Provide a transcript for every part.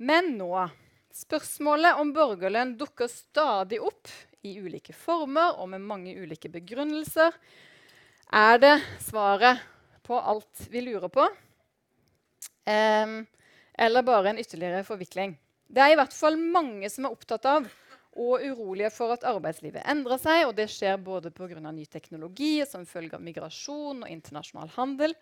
Men nå Spørsmålet om borgerlønn dukker stadig opp i ulike former og med mange ulike begrunnelser. Er det svaret på alt vi lurer på? Um, eller bare en ytterligere forvikling? Det er i hvert fall mange som er opptatt av og urolige for at arbeidslivet endrer seg. og Det skjer både pga. ny teknologi som følge av migrasjon og internasjonal handel.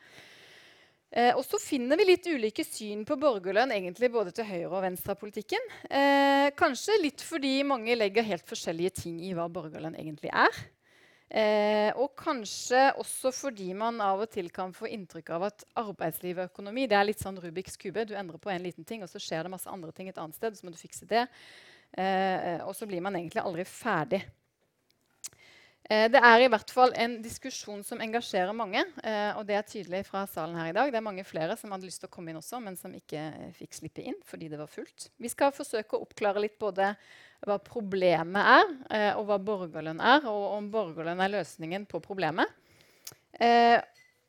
Eh, og så finner vi litt ulike syn på borgerlønn egentlig både til høyre- og venstre av politikken. Eh, kanskje litt fordi mange legger helt forskjellige ting i hva borgerlønn egentlig er. Eh, og kanskje også fordi man av og til kan få inntrykk av at arbeidsliv og økonomi det er litt sånn Rubiks kube. Du endrer på en liten ting, og så skjer det masse andre ting et annet sted. Så må du fikse det. Eh, og så blir man egentlig aldri ferdig. Eh, det er i hvert fall en diskusjon som engasjerer mange. Eh, og det er tydelig fra salen her i dag. Det er mange flere som hadde lyst til å komme inn også, men som ikke eh, fikk slippe inn fordi det var fullt. Vi skal forsøke å oppklare litt både hva problemet er, og hva borgerlønn er, og om borgerlønn er løsningen på problemet.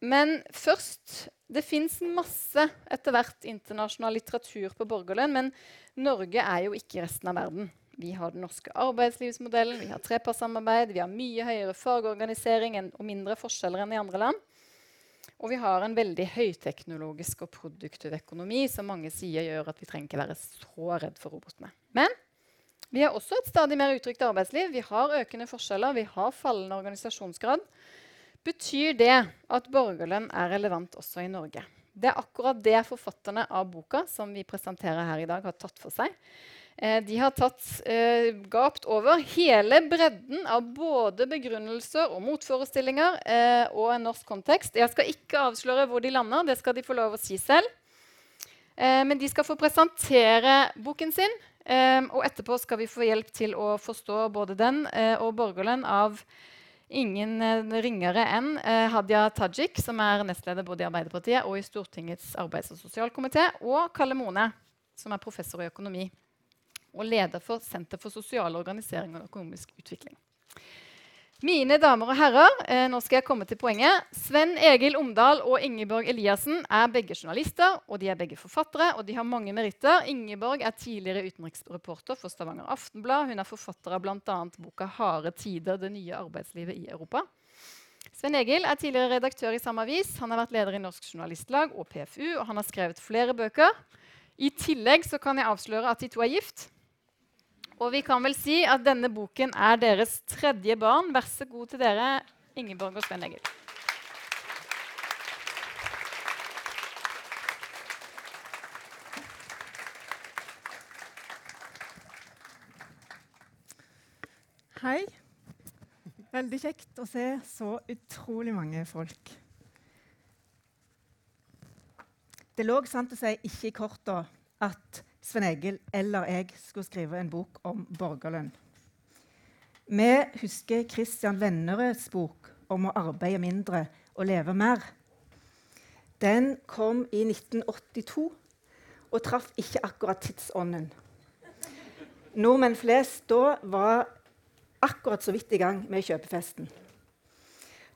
Men først Det fins masse etter hvert internasjonal litteratur på borgerlønn, men Norge er jo ikke resten av verden. Vi har den norske arbeidslivsmodellen, vi har trepartssamarbeid, vi har mye høyere fagorganisering og mindre forskjeller enn i andre land. Og vi har en veldig høyteknologisk og produktiv økonomi som mange sier gjør at vi trenger ikke være så redd for robotene. Men vi har også et stadig mer utrygt arbeidsliv. Vi har økende forskjeller, vi har fallende organisasjonsgrad. Betyr det at borgerlønn er relevant også i Norge? Det er akkurat det forfatterne av boka som vi presenterer her i dag, har tatt for seg. Eh, de har tatt eh, gapt over hele bredden av både begrunnelser og motforestillinger eh, og en norsk kontekst. Jeg skal ikke avsløre hvor de lander, det skal de få lov å si selv. Eh, men de skal få presentere boken sin, eh, og etterpå skal vi få hjelp til å forstå både den eh, og borgerlønn av ingen ringere enn Hadia Tajik, som er nestleder både i Arbeiderpartiet og i Stortingets arbeids- og sosialkomité, og Kalle Mone, som er professor i økonomi og leder for Senter for sosial organisering og økonomisk utvikling. Mine damer og herrer, eh, nå skal jeg komme til poenget. Sven Egil Omdal og Ingeborg Eliassen er begge journalister, og de er begge forfattere, og de har mange meritter. Ingeborg er tidligere utenriksreporter for Stavanger Aftenblad. Hun er forfatter av bl.a. boka 'Harde tider det nye arbeidslivet i Europa'. Sven Egil er tidligere redaktør i samme avis. Han har vært leder i Norsk Journalistlag og PFU, og han har skrevet flere bøker. I tillegg kan jeg avsløre at de to er gift. Og vi kan vel si at denne boken er deres tredje barn. Vær så god til dere, Ingeborg og Sven Egil. Hei. Veldig kjekt å se så utrolig mange folk. Det lå sant å si ikke i korta at Sven Egil eller jeg skulle skrive en bok om borgerlønn. Vi husker Christian Vennerøds bok om å arbeide mindre og leve mer. Den kom i 1982 og traff ikke akkurat tidsånden. Nordmenn flest da var akkurat så vidt i gang med kjøpefesten.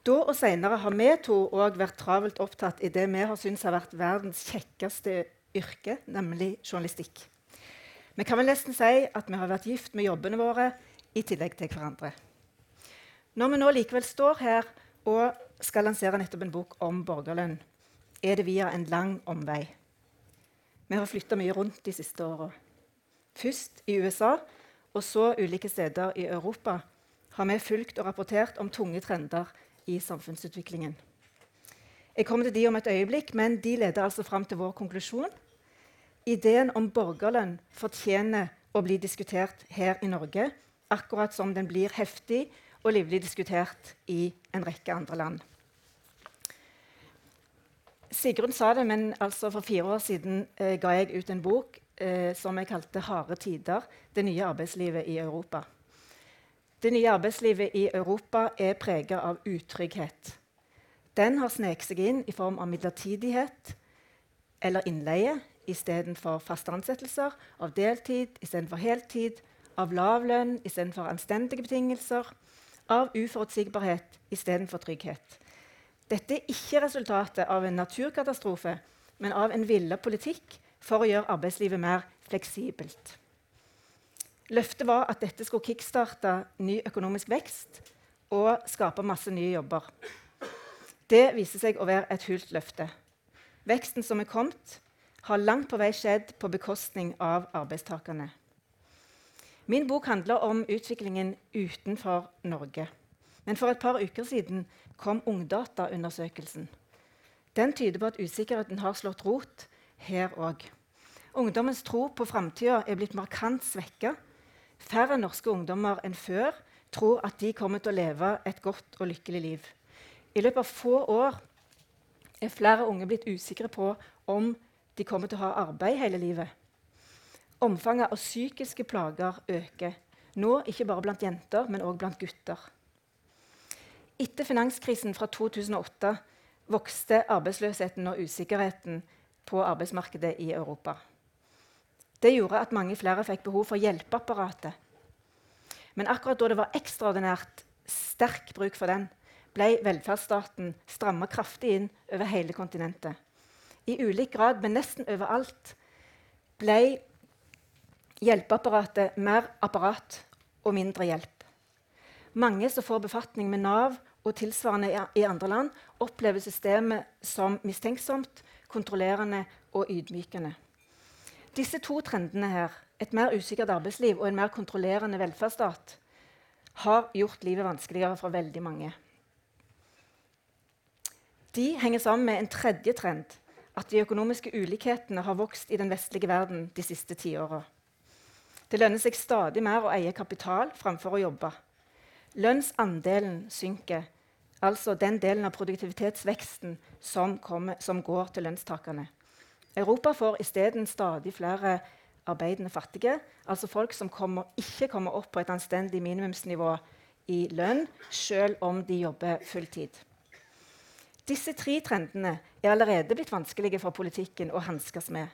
Da og senere har vi to òg vært travelt opptatt i det vi har syntes har vært verdens kjekkeste yrke, nemlig journalistikk. Vi kan vel nesten si at vi har vært gift med jobbene våre i tillegg til hverandre. Når vi nå likevel står her og skal lansere nettopp en bok om borgerlønn, er det via en lang omvei. Vi har flytta mye rundt de siste åra. Først i USA, og så ulike steder i Europa har vi fulgt og rapportert om tunge trender i samfunnsutviklingen. Jeg kommer til de om et øyeblikk, men de leder altså fram til vår konklusjon ideen om borgerlønn fortjener å bli diskutert her i Norge, akkurat som den blir heftig og livlig diskutert i en rekke andre land. Sigrun sa det, men altså for fire år siden eh, ga jeg ut en bok eh, som jeg kalte 'Harde tider det nye arbeidslivet i Europa'. Det nye arbeidslivet i Europa er prega av utrygghet. Den har sneket seg inn i form av midlertidighet eller innleie istedenfor faste ansettelser, av deltid istedenfor heltid, av lav lønn istedenfor anstendige betingelser, av uforutsigbarhet istedenfor trygghet. Dette er ikke resultatet av en naturkatastrofe, men av en villet politikk for å gjøre arbeidslivet mer fleksibelt. Løftet var at dette skulle kickstarte ny økonomisk vekst og skape masse nye jobber. Det viser seg å være et hult løfte. Veksten som er kommet, har langt på vei skjedd på bekostning av arbeidstakerne. Min bok handler om utviklingen utenfor Norge. Men for et par uker siden kom Ungdata-undersøkelsen. Den tyder på at usikkerheten har slått rot her òg. Ungdommens tro på framtida er blitt markant svekka. Færre norske ungdommer enn før tror at de kommer til å leve et godt og lykkelig liv. I løpet av få år er flere unge blitt usikre på om de kommer til å ha arbeid hele livet. Omfanget av psykiske plager øker. Nå ikke bare blant jenter, men òg blant gutter. Etter finanskrisen fra 2008 vokste arbeidsløsheten og usikkerheten på arbeidsmarkedet i Europa. Det gjorde at mange flere fikk behov for hjelpeapparatet. Men akkurat da det var ekstraordinært sterk bruk for den, ble velferdsstaten stramma kraftig inn over hele kontinentet. I ulik grad, men nesten overalt, ble hjelpeapparatet mer apparat og mindre hjelp. Mange som får befatning med Nav og tilsvarende i andre land, opplever systemet som mistenksomt, kontrollerende og ydmykende. Disse to trendene her, et mer usikkert arbeidsliv og en mer kontrollerende velferdsstat, har gjort livet vanskeligere for veldig mange. De henger sammen med en tredje trend, at de økonomiske ulikhetene har vokst i den vestlige verden de siste tiåra. Det lønner seg stadig mer å eie kapital framfor å jobbe. Lønnsandelen synker, altså den delen av produktivitetsveksten som, kommer, som går til lønnstakerne. Europa får isteden stadig flere arbeidende fattige, altså folk som kommer, ikke kommer opp på et anstendig minimumsnivå i lønn, selv om de jobber fulltid. Disse tre trendene er allerede blitt vanskelige for politikken å hanskes med.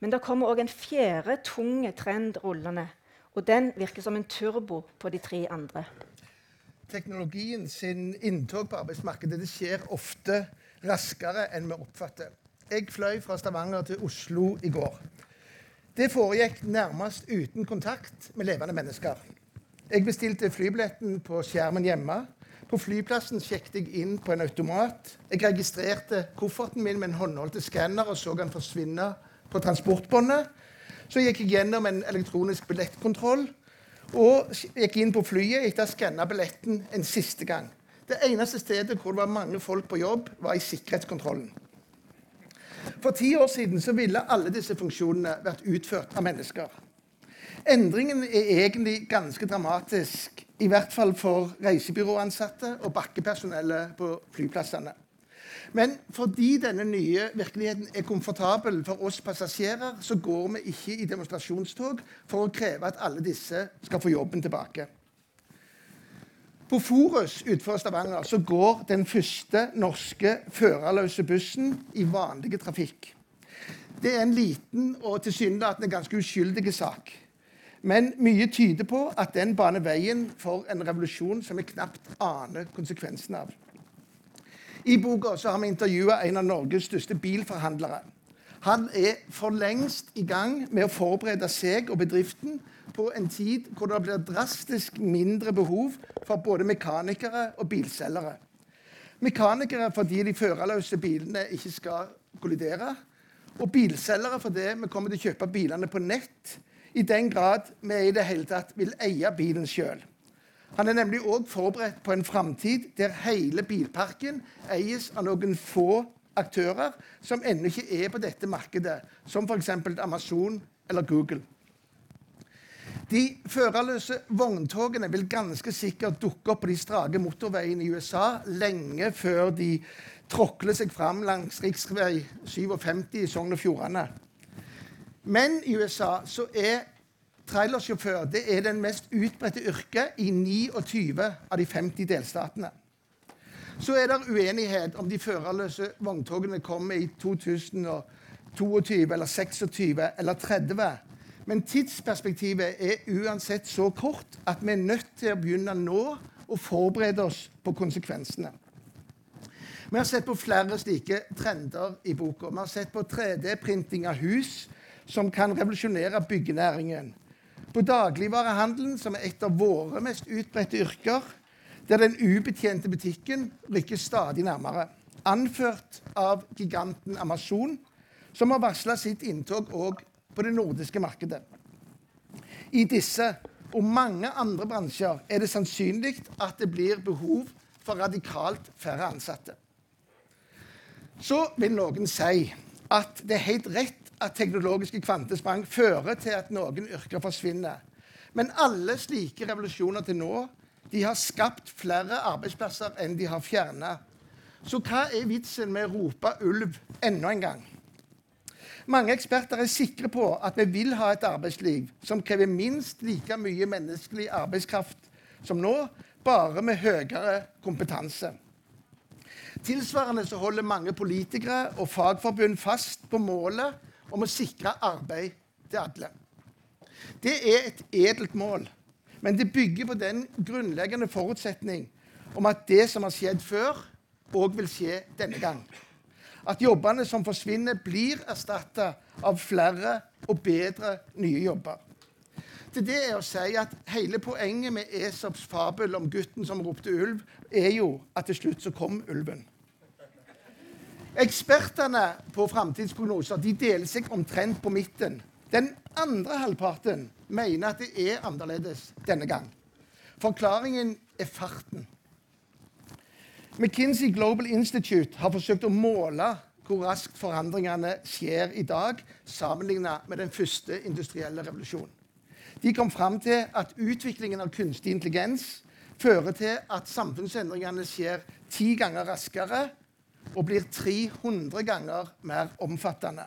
Men det kommer òg en fjerde tunge trend rullende. Og den virker som en turbo på de tre andre. Teknologien sin inntog på arbeidsmarkedet det skjer ofte raskere enn vi oppfatter. Jeg fløy fra Stavanger til Oslo i går. Det foregikk nærmest uten kontakt med levende mennesker. Jeg bestilte flybilletten på skjermen hjemme. På flyplassen sjekket jeg inn på en automat. Jeg registrerte kofferten min med en håndholdt skanner og så den forsvinne på transportbåndet. Så gikk jeg gjennom en elektronisk billettkontroll og gikk inn på flyet etter å ha skanna billetten en siste gang. Det eneste stedet hvor det var mange folk på jobb, var i sikkerhetskontrollen. For ti år siden ville alle disse funksjonene vært utført av mennesker. Endringen er egentlig ganske dramatisk, i hvert fall for reisebyråansatte og bakkepersonellet på flyplassene. Men fordi denne nye virkeligheten er komfortabel for oss passasjerer, så går vi ikke i demonstrasjonstog for å kreve at alle disse skal få jobben tilbake. På Forus utenfor Stavanger så går den første norske førerløse bussen i vanlig trafikk. Det er en liten og tilsynelatende ganske uskyldig sak. Men mye tyder på at den baner veien for en revolusjon som vi knapt aner konsekvensen av. I boka har vi intervjua en av Norges største bilforhandlere. Han er for lengst i gang med å forberede seg og bedriften på en tid hvor det blir drastisk mindre behov for både mekanikere og bilselgere. Mekanikere fordi de førerløse bilene ikke skal kollidere. Og bilselgere fordi vi kommer til å kjøpe bilene på nett i den grad vi i det hele tatt vil eie bilen sjøl. Han er nemlig òg forberedt på en framtid der hele bilparken eies av noen få aktører som ennå ikke er på dette markedet, som f.eks. Amazon eller Google. De førerløse vogntogene vil ganske sikkert dukke opp på de strake motorveiene i USA lenge før de tråkler seg fram langs rv. 57 i Sogn og Fjordane. Men i USA så er trailersjåfør det er den mest utbredte yrket i 29 av de 50 delstatene. Så er det uenighet om de førerløse vogntogene kommer i 2022 eller 26 eller 30. Men tidsperspektivet er uansett så kort at vi er nødt til å begynne nå å forberede oss på konsekvensene. Vi har sett på flere slike trender i boka. Vi har sett på 3D-printing av hus som kan revolusjonere byggenæringen. På dagligvarehandelen, som er et av våre mest utbredte yrker, der den ubetjente butikken rykker stadig nærmere. Anført av giganten Amazon, som har varsla sitt inntog òg på det nordiske markedet. I disse og mange andre bransjer er det sannsynlig at det blir behov for radikalt færre ansatte. Så vil noen si at det er helt rett at teknologiske kvantesprang fører til at noen yrker forsvinner. Men alle slike revolusjoner til nå de har skapt flere arbeidsplasser enn de har fjerna. Så hva er vitsen med å rope ulv enda en gang? Mange eksperter er sikre på at vi vil ha et arbeidsliv som krever minst like mye menneskelig arbeidskraft som nå, bare med høyere kompetanse. Tilsvarende så holder mange politikere og fagforbund fast på målet om å sikre arbeid til alle. Det er et edelt mål, men det bygger på den grunnleggende forutsetning om at det som har skjedd før, òg vil skje denne gang at jobbene som forsvinner, blir erstatta av flere og bedre nye jobber. Til det er å si at Hele poenget med Esops fabel om gutten som ropte ulv, er jo at til slutt så kom ulven. Ekspertene på framtidsprognoser de deler seg omtrent på midten. Den andre halvparten mener at det er annerledes denne gang. Forklaringen er farten. McKinsey Global Institute har forsøkt å måle hvor raskt forandringene skjer i dag, sammenlignet med den første industrielle revolusjonen. De kom fram til at utviklingen av kunstig intelligens fører til at samfunnsendringene skjer ti ganger raskere og blir 300 ganger mer omfattende.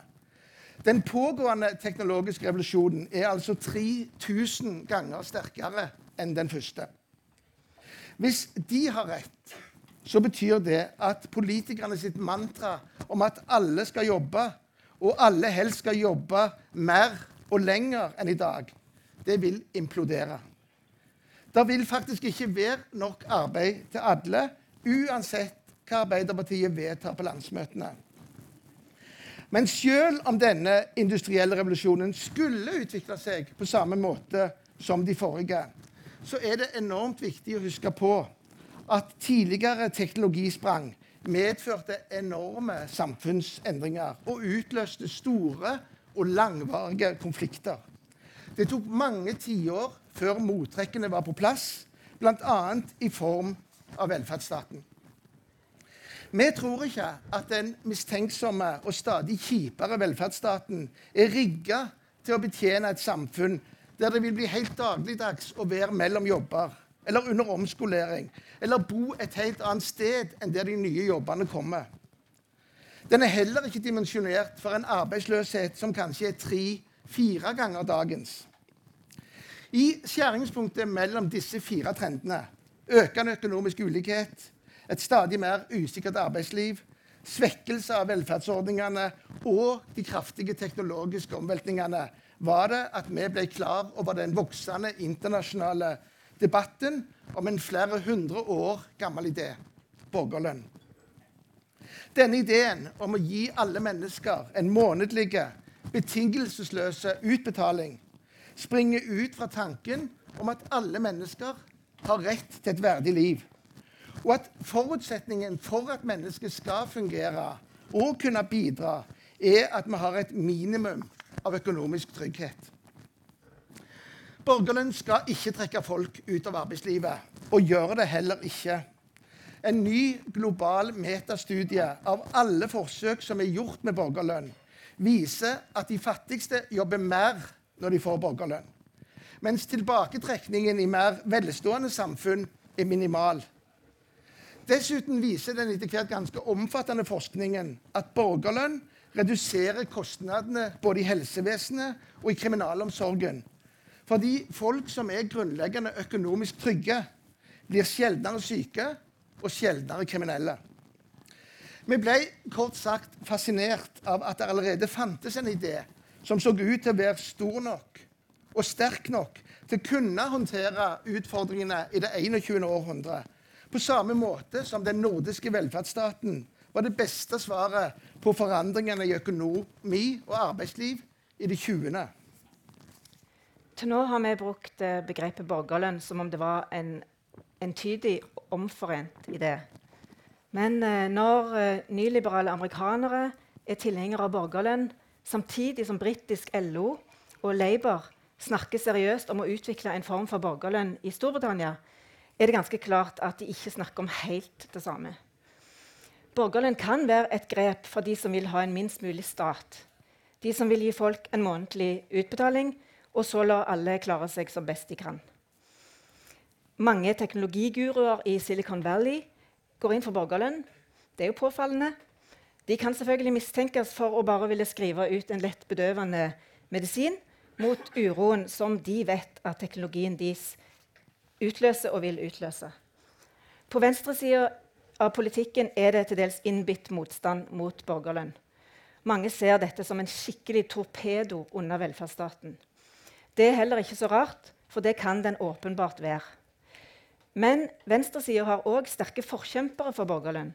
Den pågående teknologiske revolusjonen er altså 3000 ganger sterkere enn den første. Hvis de har rett, så betyr det at politikerne sitt mantra om at alle skal jobbe, og alle helst skal jobbe mer og lenger enn i dag, det vil implodere. Det vil faktisk ikke være nok arbeid til alle, uansett hva Arbeiderpartiet vedtar på landsmøtene. Men selv om denne industrielle revolusjonen skulle utvikle seg på samme måte som de forrige, så er det enormt viktig å huske på at tidligere teknologisprang medførte enorme samfunnsendringer og utløste store og langvarige konflikter. Det tok mange tiår før mottrekkene var på plass, bl.a. i form av velferdsstaten. Vi tror ikke at den mistenksomme og stadig kjipere velferdsstaten er rigga til å betjene et samfunn der det vil bli helt dagligdags å være mellom jobber eller under omskolering, eller bo et helt annet sted enn der de nye jobbene kommer. Den er heller ikke dimensjonert for en arbeidsløshet som kanskje er tre-fire ganger dagens. I skjæringspunktet mellom disse fire trendene økende økonomisk ulikhet, et stadig mer usikkert arbeidsliv, svekkelse av velferdsordningene og de kraftige teknologiske omveltningene var det at vi ble klar over den voksende internasjonale debatten om en flere hundre år gammel idé borgerlønn. Denne ideen om å gi alle mennesker en månedlig, betingelsesløse utbetaling springer ut fra tanken om at alle mennesker har rett til et verdig liv, og at forutsetningen for at mennesket skal fungere og kunne bidra, er at vi har et minimum av økonomisk trygghet. Borgerlønn skal ikke trekke folk ut av arbeidslivet, og gjør det heller ikke. En ny global metastudie av alle forsøk som er gjort med borgerlønn, viser at de fattigste jobber mer når de får borgerlønn, mens tilbaketrekningen i mer velstående samfunn er minimal. Dessuten viser den etter hvert ganske omfattende forskningen at borgerlønn reduserer kostnadene både i helsevesenet og i kriminalomsorgen fordi folk som er grunnleggende økonomisk trygge, blir sjeldnere syke og sjeldnere kriminelle. Vi ble kort sagt fascinert av at det allerede fantes en idé som så ut til å være stor nok og sterk nok til å kunne håndtere utfordringene i det 21. århundre. På samme måte som den nordiske velferdsstaten var det beste svaret på forandringene i økonomi og arbeidsliv i det 20. Til nå har vi brukt eh, begrepet borgerlønn som om det var en entydig omforent idé. Men eh, når eh, nyliberale amerikanere er tilhengere av borgerlønn, samtidig som britisk LO og Labour snakker seriøst om å utvikle en form for borgerlønn i Storbritannia, er det ganske klart at de ikke snakker om helt det samme. Borgerlønn kan være et grep for de som vil ha en minst mulig stat. De som vil gi folk en månedlig utbetaling, og så la alle klare seg som best de kan. Mange teknologiguruer i Silicon Valley går inn for borgerlønn. Det er jo påfallende. De kan selvfølgelig mistenkes for å bare ville skrive ut en lett bedøvende medisin mot uroen som de vet at teknologien deres utløser og vil utløse. På venstresida av politikken er det til dels innbitt motstand mot borgerlønn. Mange ser dette som en skikkelig torpedo under velferdsstaten. Det er heller ikke så rart, for det kan den åpenbart være. Men venstresida har òg sterke forkjempere for borgerlønn.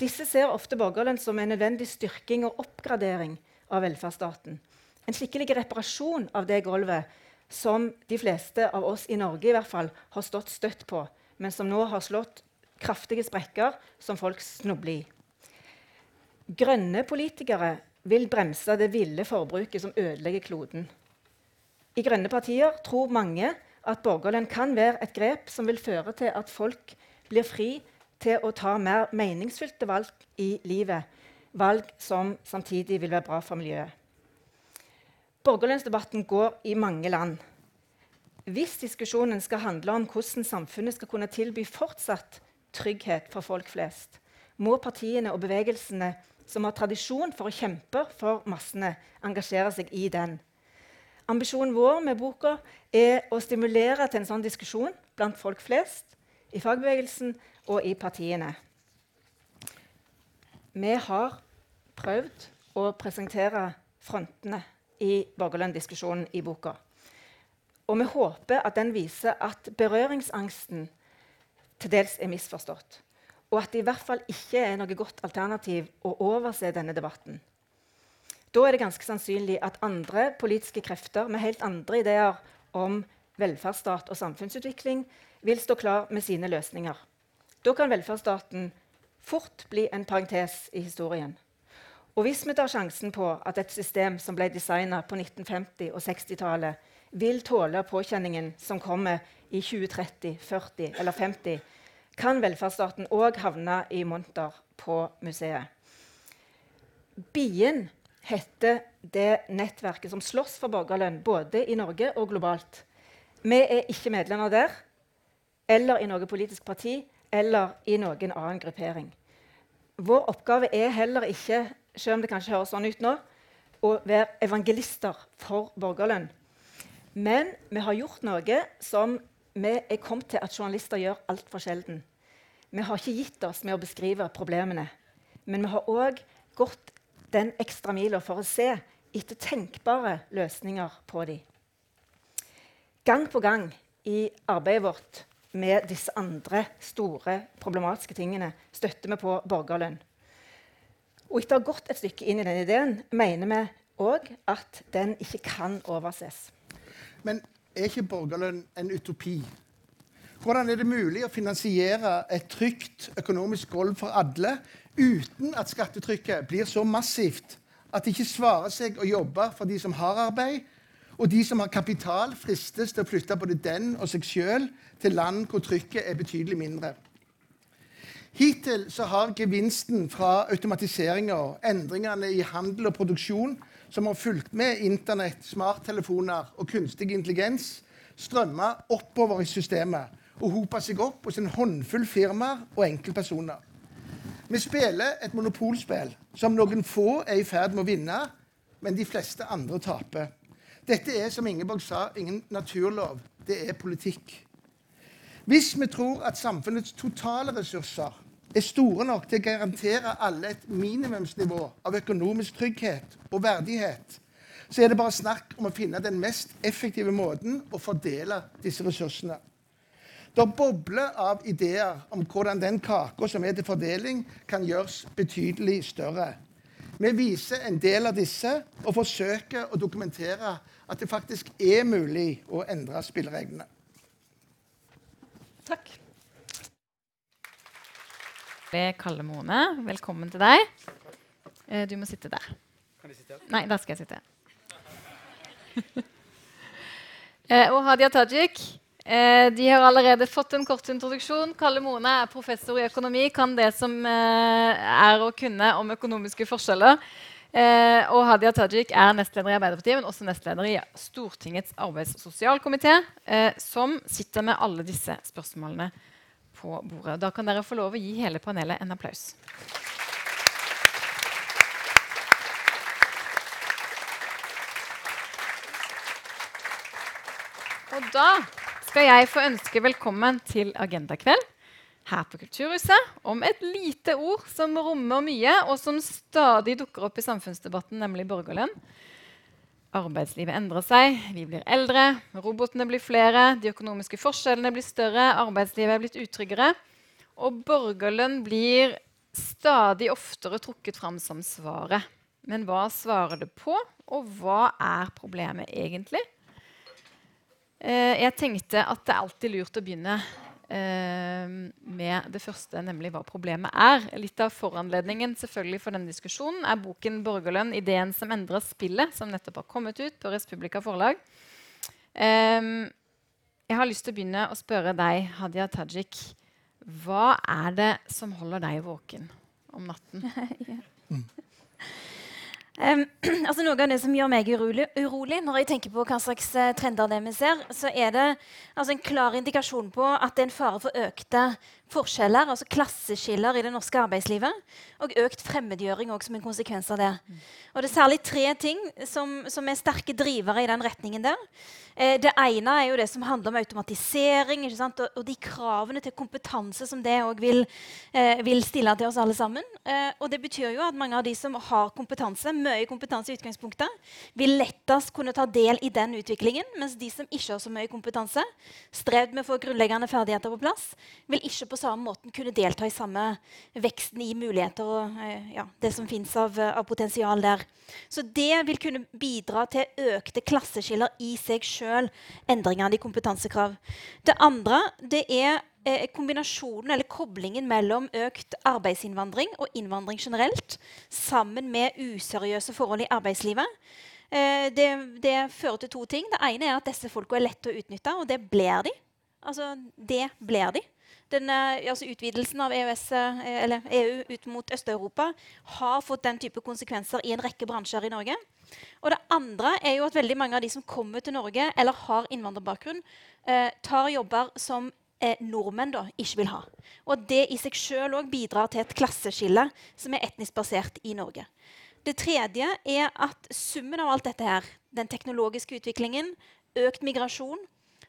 Disse ser ofte borgerlønn som en nødvendig styrking og oppgradering av velferdsstaten. En skikkelig reparasjon av det gulvet som de fleste av oss i Norge i hvert fall har stått støtt på, men som nå har slått kraftige sprekker som folk snubler i. Grønne politikere vil bremse det ville forbruket som ødelegger kloden. I grønne partier tror mange at borgerlønn kan være et grep som vil føre til at folk blir fri til å ta mer meningsfylte valg i livet, valg som samtidig vil være bra for miljøet. Borgerlønnsdebatten går i mange land. Hvis diskusjonen skal handle om hvordan samfunnet skal kunne tilby fortsatt trygghet for folk flest, må partiene og bevegelsene som har tradisjon for å kjempe for massene, engasjere seg i den. Ambisjonen vår med boka er å stimulere til en sånn diskusjon blant folk flest, i fagbevegelsen og i partiene. Vi har prøvd å presentere frontene i borgerlønndiskusjonen i boka. Og vi håper at den viser at berøringsangsten til dels er misforstått. Og at det i hvert fall ikke er noe godt alternativ å overse denne debatten. Da er det ganske sannsynlig at andre politiske krefter med helt andre ideer om velferdsstat og samfunnsutvikling vil stå klar med sine løsninger. Da kan velferdsstaten fort bli en parentes i historien. Og hvis vi tar sjansen på at et system som ble designa på 1950- og 60-tallet, vil tåle påkjenningen som kommer i 2030, 40 eller 50, kan velferdsstaten òg havne i monter på museet. Bien heter det nettverket som slåss for borgerlønn både i Norge og globalt. Vi er ikke medlemmer der, eller i noe politisk parti eller i noen annen gruppering. Vår oppgave er heller ikke selv om det kanskje høres sånn ut nå, å være evangelister for borgerlønn. Men vi har gjort noe som vi er kommet til at journalister gjør altfor sjelden. Vi har ikke gitt oss med å beskrive problemene, men vi har òg gått den ekstra mila for å se etter tenkbare løsninger på dem. Gang på gang i arbeidet vårt med disse andre store problematiske tingene støtter vi på borgerlønn. Og etter å ha gått et stykke inn i den ideen mener vi òg at den ikke kan overses. Men er ikke borgerlønn en utopi? Hvordan er det mulig å finansiere et trygt økonomisk gulv for alle uten at skattetrykket blir så massivt at det ikke svarer seg å jobbe for de som har arbeid, og de som har kapital, fristes til å flytte både den og seg sjøl til land hvor trykket er betydelig mindre? Hittil så har gevinsten fra automatiseringa, endringene i handel og produksjon som har fulgt med Internett, smarttelefoner og kunstig intelligens, strømma oppover i systemet og hopa seg opp hos en håndfull firmaer og enkeltpersoner. Vi spiller et monopolspill som noen få er i ferd med å vinne, men de fleste andre taper. Dette er, som Ingeborg sa, ingen naturlov. Det er politikk. Hvis vi tror at samfunnets totale ressurser er store nok til å garantere alle et minimumsnivå av økonomisk trygghet og verdighet, så er det bare snakk om å finne den mest effektive måten å fordele disse ressursene. Det bobler av ideer om hvordan den kaka som er til fordeling, kan gjøres betydelig større. Vi viser en del av disse og forsøker å dokumentere at det faktisk er mulig å endre spillereglene. Takk. Kalle Mone, velkommen til deg. Eh, du må sitte der. Kan jeg sitte her? Nei, der skal jeg sitte. Eh, og Hadia Tajik. Eh, de har allerede fått en kort introduksjon. Kalle Mone er professor i økonomi, kan det som er å kunne om økonomiske forskjeller. Eh, og Hadia Tajik er nestleder i Arbeiderpartiet, men også nestleder i Stortingets arbeids- og sosialkomité, eh, som sitter med alle disse spørsmålene på bordet. Da kan dere få lov å gi hele panelet en applaus. Og da skal jeg få ønske velkommen til Agendakveld her på Kulturhuset om et lite ord som rommer mye, og som stadig dukker opp i samfunnsdebatten, nemlig borgerlønn. Arbeidslivet endrer seg, vi blir eldre, robotene blir flere, de økonomiske forskjellene blir større, arbeidslivet er blitt utryggere. Og borgerlønn blir stadig oftere trukket fram som svaret. Men hva svarer det på, og hva er problemet egentlig? Eh, jeg tenkte at det er alltid lurt å begynne med det første, nemlig hva problemet er. Litt av foranledningen selvfølgelig for denne diskusjonen er boken 'Borgerlønn ideen som endrer spillet', som nettopp har kommet ut på Respublika forlag. Eh, jeg har lyst til å begynne å spørre deg, Hadia Tajik. Hva er det som holder deg våken om natten? ja. mm. Um, altså Noe av det som gjør meg urolig, urolig, når jeg tenker på hva slags uh, trender det vi ser, så er det altså, en klar indikasjon på at det er en fare for økte forskjeller, altså klasseskiller i det norske arbeidslivet, og økt fremmedgjøring som en konsekvens av det. Og Det er særlig tre ting som, som er sterke drivere i den retningen der. Eh, det ene er jo det som handler om automatisering og, og, de kravene til kompetanse som det òg vil, eh, vil, stille til oss alle sammen. Eh, og det betyr jo at mange av de som har kompetanse, mye kompetanse i utgangspunktet, vil lettest kunne ta del i den utviklingen, mens de som ikke har så mye kompetanse, strevd med å få grunnleggende ferdigheter på plass, vil ikke på samme måten kunne delta i samme veksten i muligheter og eh, ja, det som fins av, av potensial der. Så det vil kunne bidra til økte klasseskiller i seg sjøl endringene i kompetansekrav. Det andre det er eh, kombinasjonen eller koblingen mellom økt arbeidsinnvandring og innvandring generelt sammen med useriøse forhold i arbeidslivet. Eh, det, det, fører til to ting. Det ene er at disse folka er lette å utnytte, og det blir de. Altså, det blir de. Den, altså utvidelsen av EØS, EU e ut mot Øst-Europa har fått den type konsekvenser i en rekke bransjer i Norge. Og det andre er jo at veldig mange av de som kommer til Norge eller har innvandrerbakgrunn, eh, tar jobber som eh, nordmenn da ikke vil ha. Og det i seg sjøl òg bidrar til et klasseskille som er etnisk basert i Norge. Det tredje er at summen av alt dette her, den teknologiske utviklingen, økt migrasjon,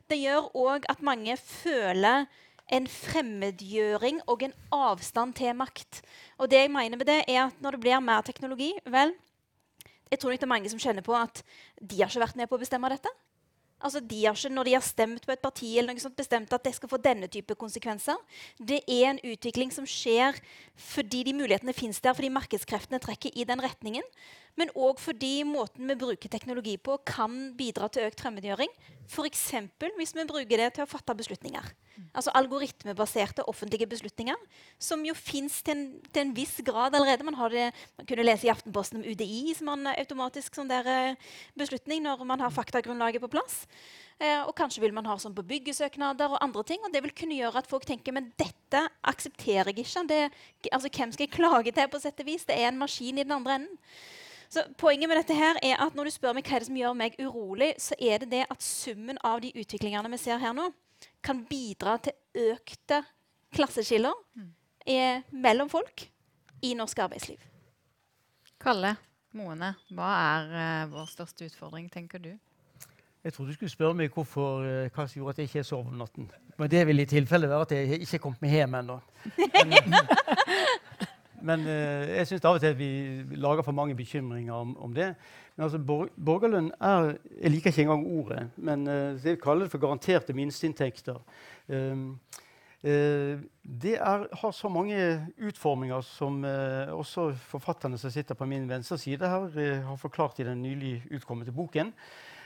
det gjør òg at mange føler en fremmedgjøring og en avstand til makt. Og det jeg mener med det er at Når det blir mer teknologi, vel, jeg tror ikke det er mange som kjenner på at de har ikke vært med på å bestemme dette. Altså, de har ikke, Når de har stemt på et parti, eller noe sånt, bestemt at det skal få denne type konsekvenser. Det er en utvikling som skjer fordi de mulighetene finnes der, fordi markedskreftene trekker i den retningen men òg fordi måten vi bruker teknologi på, kan bidra til økt fremmedgjøring. F.eks. hvis vi bruker det til å fatte beslutninger. Altså algoritmebaserte offentlige beslutninger, som jo fins til, til, en viss grad allerede. Man, det, man, kunne lese i Aftenposten om UDI som har automatisk sånn der, eh, beslutning når man har faktagrunnlaget på plass. Eh, og kanskje vil man ha sånn på byggesøknader og andre ting. Og det vil kunne gjøre at folk tenker men dette aksepterer jeg ikke. Det, altså, hvem skal jeg klage til, på sett og vis? Det er en maskin i den andre enden. Så Poenget med dette her er at når du spør meg hva er det som gjør meg urolig, så er det det at summen av de utviklingene vi ser her nå, kan bidra til økte klasseskiller eh, mellom folk i norsk arbeidsliv. Kalle Moene, hva er uh, vår største utfordring, tenker du? Jeg trodde du skulle spørre meg hvorfor, uh, hva som gjorde at jeg ikke sov om natten. Men det vil i tilfelle være at jeg ikke er kommet meg hjem ennå. Men eh, jeg syns av og til at vi lager for mange bekymringer om, om det. Men altså, bor, borgerlønn er Jeg liker ikke engang ordet, men eh, jeg kaller det for garanterte minsteinntekter. Um, Eh, det er, har så mange utforminger som eh, også forfatterne som sitter på min venstre side her, eh, har forklart i den nylig utkommende boken.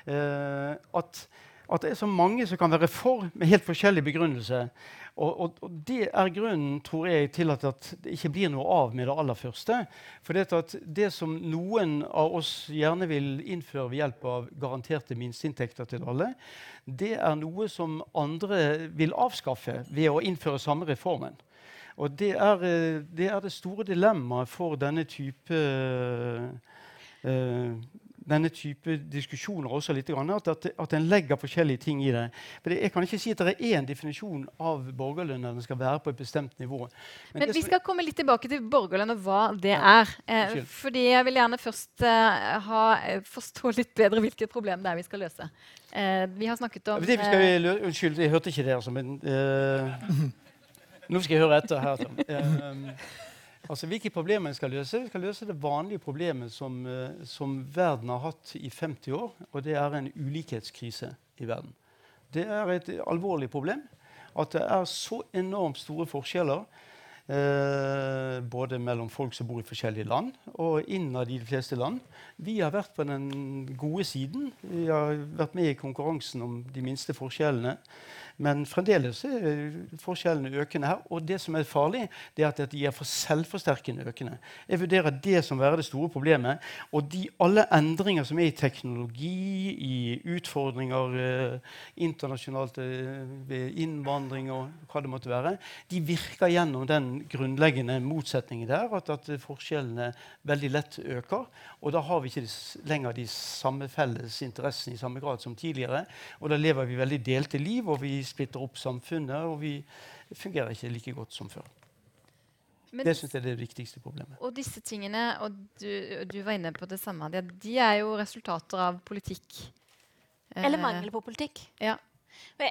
Eh, at, at, det er så mange som kan være for med helt forskjellig begrunnelse. Og, og, og, det er grunnen tror jeg, til at, at, det ikke blir noe av med det aller første. For det, at det som noen av oss gjerne vil innføre ved hjelp av garanterte minsteinntekter til alle, det er noe som andre vil avskaffe ved å innføre samme reformen. Og det er eh, det, er det store dilemmaet for denne type uh, denne type diskusjoner også litt, at, at, at en legger forskjellige ting i det. For Jeg kan ikke si at det er én definisjon av borgerlønn den skal være på et bestemt nivå. Men, Men vi skal komme litt tilbake til borgerlønn og hva det ja. er. Eh, fordi jeg vil gjerne først eh, ha, eh, forstå litt bedre hvilket problem det er vi skal løse. Eh, vi har snakket om det vi skal eh, Unnskyld, jeg hørte ikke det. altså, men... Eh, nå skal jeg høre etter her. Altså, Hvilke problemer vi skal løse? Vi skal løse det vanlige problemet som, uh, som, verden har hatt i 50 år, og det er en ulikhetskrise i verden. Det er et alvorlig problem at det er så enormt store forskjeller eh, både mellom folk som bor i forskjellige land, og innad i de fleste land. Vi har vært på den gode siden. Vi har vært med i konkurransen om de minste forskjellene. Men fremdeles er forskjellene økende her. Og det som er farlig, det er at de er for selvforsterkende økende. Jeg vurderer det som være det store problemet. Og de, alle endringer som er i teknologi, i utfordringer eh, internasjonalt eh, ved innvandring og hva det måtte være, de virker gjennom den grunnleggende motsetningen der, at, at forskjellene veldig lett øker. Og da har vi ikke lenger de samme felles interessene i samme grad som tidligere. Og da lever vi veldig delte liv. og vi splitter opp samfunnet, og vi fungerer ikke like godt som før. Men, det syns jeg er det viktigste problemet. Og disse tingene, og du, du var inne på det samme, de er jo resultater av politikk. Eller eh, mangel på politikk. Ja.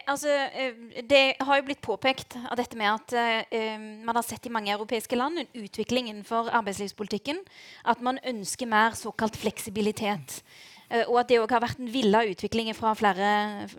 Altså, eh, det har jo blitt påpekt av dette med at uh, man har sett i mange europeiske land en utvikling innenfor arbeidslivspolitikken. At man ønsker mer såkalt fleksibilitet. Uh, og at det òg har vært en villa utvikling fra flere,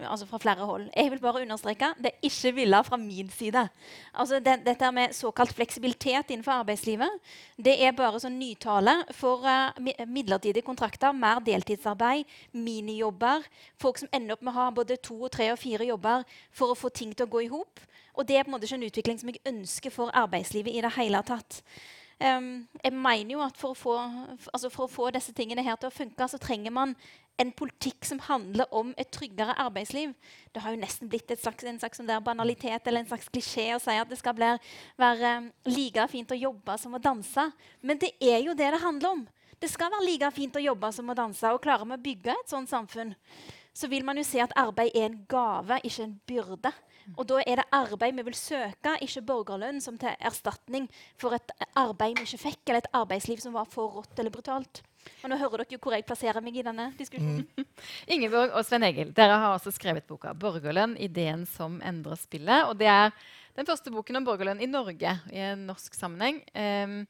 altså fra flere, hold. Jeg vil bare understreke det er ikke villa fra min side. Altså det, dette med såkalt fleksibilitet innenfor arbeidslivet det er bare sånn nytale for uh, midlertidige kontrakter, mer deltidsarbeid, minijobber. Folk som ender opp med å ha både to, tre og fire jobber for å få ting til å gå i hop. Og det er på en måte ikke en utvikling som jeg ønsker for arbeidslivet i det hele tatt. Jeg mener jo at for å, få, altså for å, få, disse tingene her til å funke, så trenger man en politikk som handler om et tryggere arbeidsliv. Det har jo nesten blitt slags, en slags sånn banalitet eller en slags klisjé å si at det skal bli, være like fint å jobbe som å danse. Men det er jo det det handler om. Det skal være like fint å jobbe som å danse. Og klarer vi å bygge et sånt samfunn, så vil man jo se at arbeid er en gave, ikke en byrde. Og da er det arbeid vi vil søke, ikke borgerlønn som til erstatning for et arbeid vi ikke fikk, eller et arbeidsliv som var for rått eller brutalt. Og nå hører dere hvor jeg plasserer meg i denne diskusjonen. Mm. Ingeborg og Sven Egil, dere har også skrevet boka 'Borgerlønn ideen som endrer spillet'. Og det er den første boken om borgerlønn i Norge i en norsk sammenheng. Um,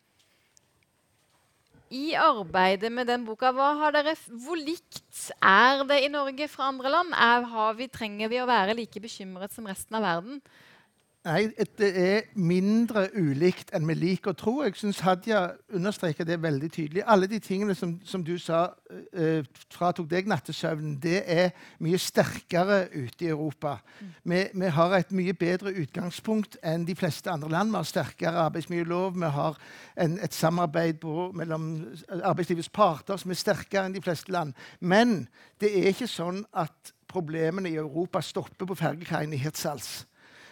i arbeidet med den boka, dere, hvor likt er det i Norge fra andre land? Er, vi, trenger vi å være like bekymret som resten av verden? Nei, det er mindre ulikt enn vi liker å tro. Jeg syns Hadia understreker det veldig tydelig. Alle de tingene som, som du sa uh, fratok deg nattesøvnen, det er mye sterkere ute i Europa. Mm. Vi, vi, har et mye bedre utgangspunkt enn de fleste andre land. Vi har sterkere arbeidsmiljølov, vi har en, et samarbeid på, mellom arbeidslivets parter som er sterkere enn de fleste land. Men det er ikke sånn at problemene i Europa stopper på fergekaien i Hirtshals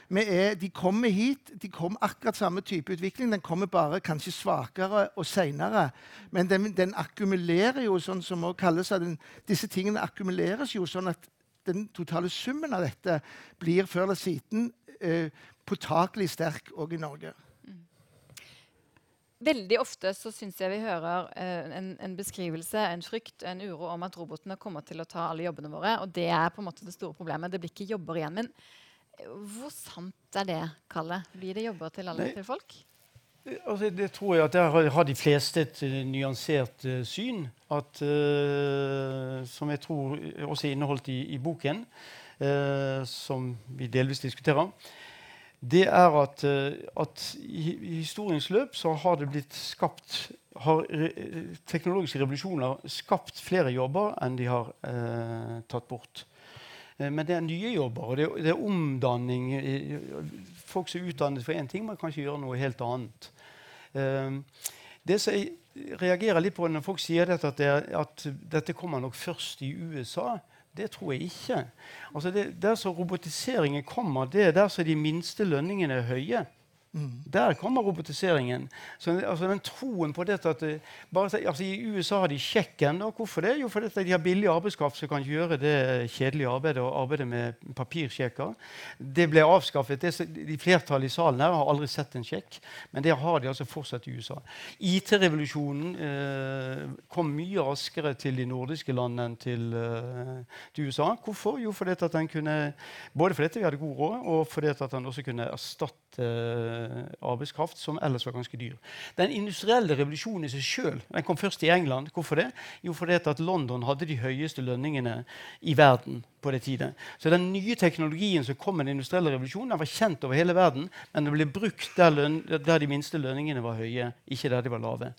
er, de kommer hit. De kommer akkurat samme type utvikling. Den kommer bare kanskje svakere og seinere. Men den, den, akkumulerer jo sånn som også kalles den, Disse tingene akkumuleres jo sånn at den totale summen av dette blir før eller siden eh, påtakelig sterk òg i Norge. Veldig ofte så syns jeg vi hører eh, en, en, beskrivelse, en frykt, en uro om at robotene kommer til å ta alle jobbene våre. Og det er på en måte det store problemet. Det blir ikke jobber igjen. Men hvor sant er det, Kalle? Blir det jobber til alle til folk? Altså, det tror jeg at Der har de fleste et uh, nyansert uh, syn. At, uh, som jeg tror også er inneholdt i, i boken, som vi delvis diskuterer. det er at, eh, at i, i historiens løp så har det blitt skapt har re, teknologiske revolusjoner skapt flere jobber enn de har eh, tatt bort. Eh, men det er nye jobber, og det, er- det er omdanning. Folk som er utdannet for én ting, må kanskje gjøre noe helt annet. Eh, det som jeg reagerer litt på når folk sier dette, at, det, at dette kommer nok først i USA, det tror jeg ikke. Altså det, der som robotiseringen kommer, det er der som de minste lønningene er høye. Der kommer robotiseringen. Så, altså den troen på dette at det, bare, altså I USA har de sjekken. Hvorfor det? Jo, fordi de har billig arbeidskraft som kan gjøre det kjedelige arbeidet og arbeide med papirsjekker. Det ble avskaffet. Det, de Flertallet i salen her har aldri sett en sjekk, men det har de altså fortsatt i USA. IT-revolusjonen eh, kom mye raskere til de nordiske landene enn til, eh, til USA. Hvorfor? Jo, fordi at den kunne, både fordi vi hadde god råd, og fordi at den også kunne erstatte eh, arbeidskraft som ellers var ganske dyr. Den industrielle revolusjonen i seg sjøl kom først i England. Hvorfor det? Jo, fordi at London hadde de høyeste lønningene i verden på det tiden. Så den nye teknologien som kom med den industrielle revolusjonen, den var kjent over hele verden, men den ble brukt der, løn, der de minste lønningene var høye, ikke der de var lave.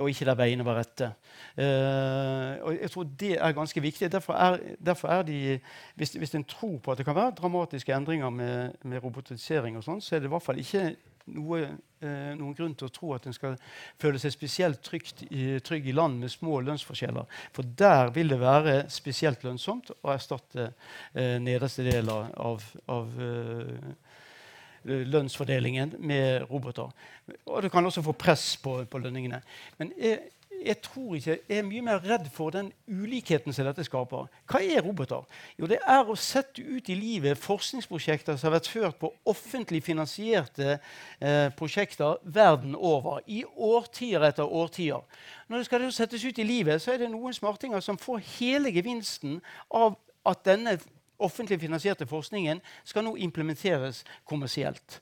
Og ikke der veiene var rette. Eh, og jeg tror Det er ganske viktig. Derfor er, derfor er de, hvis, hvis en tror på at det kan være dramatiske endringer med, med robotisering, og sånn, så er det i hvert fall ikke noe, eh, noen grunn til å tro at en skal føle seg spesielt i, trygg i land med små lønnsforskjeller. For der vil det være spesielt lønnsomt å erstatte eh, nederste del av, av eh, lønnsfordelingen med roboter. Og du kan også få press på, på lønningene. Men jeg, jeg tror ikke, jeg er mye mer redd for den ulikheten som dette skaper. Hva er roboter? Jo, Det er å sette ut i livet forskningsprosjekter som har vært ført på offentlig finansierte eh, prosjekter verden over. I årtier etter årtier. Når det skal settes ut i livet, så er det noen smartinger som får hele gevinsten av at denne offentlig finansierte forskningen skal nå implementeres kommersielt.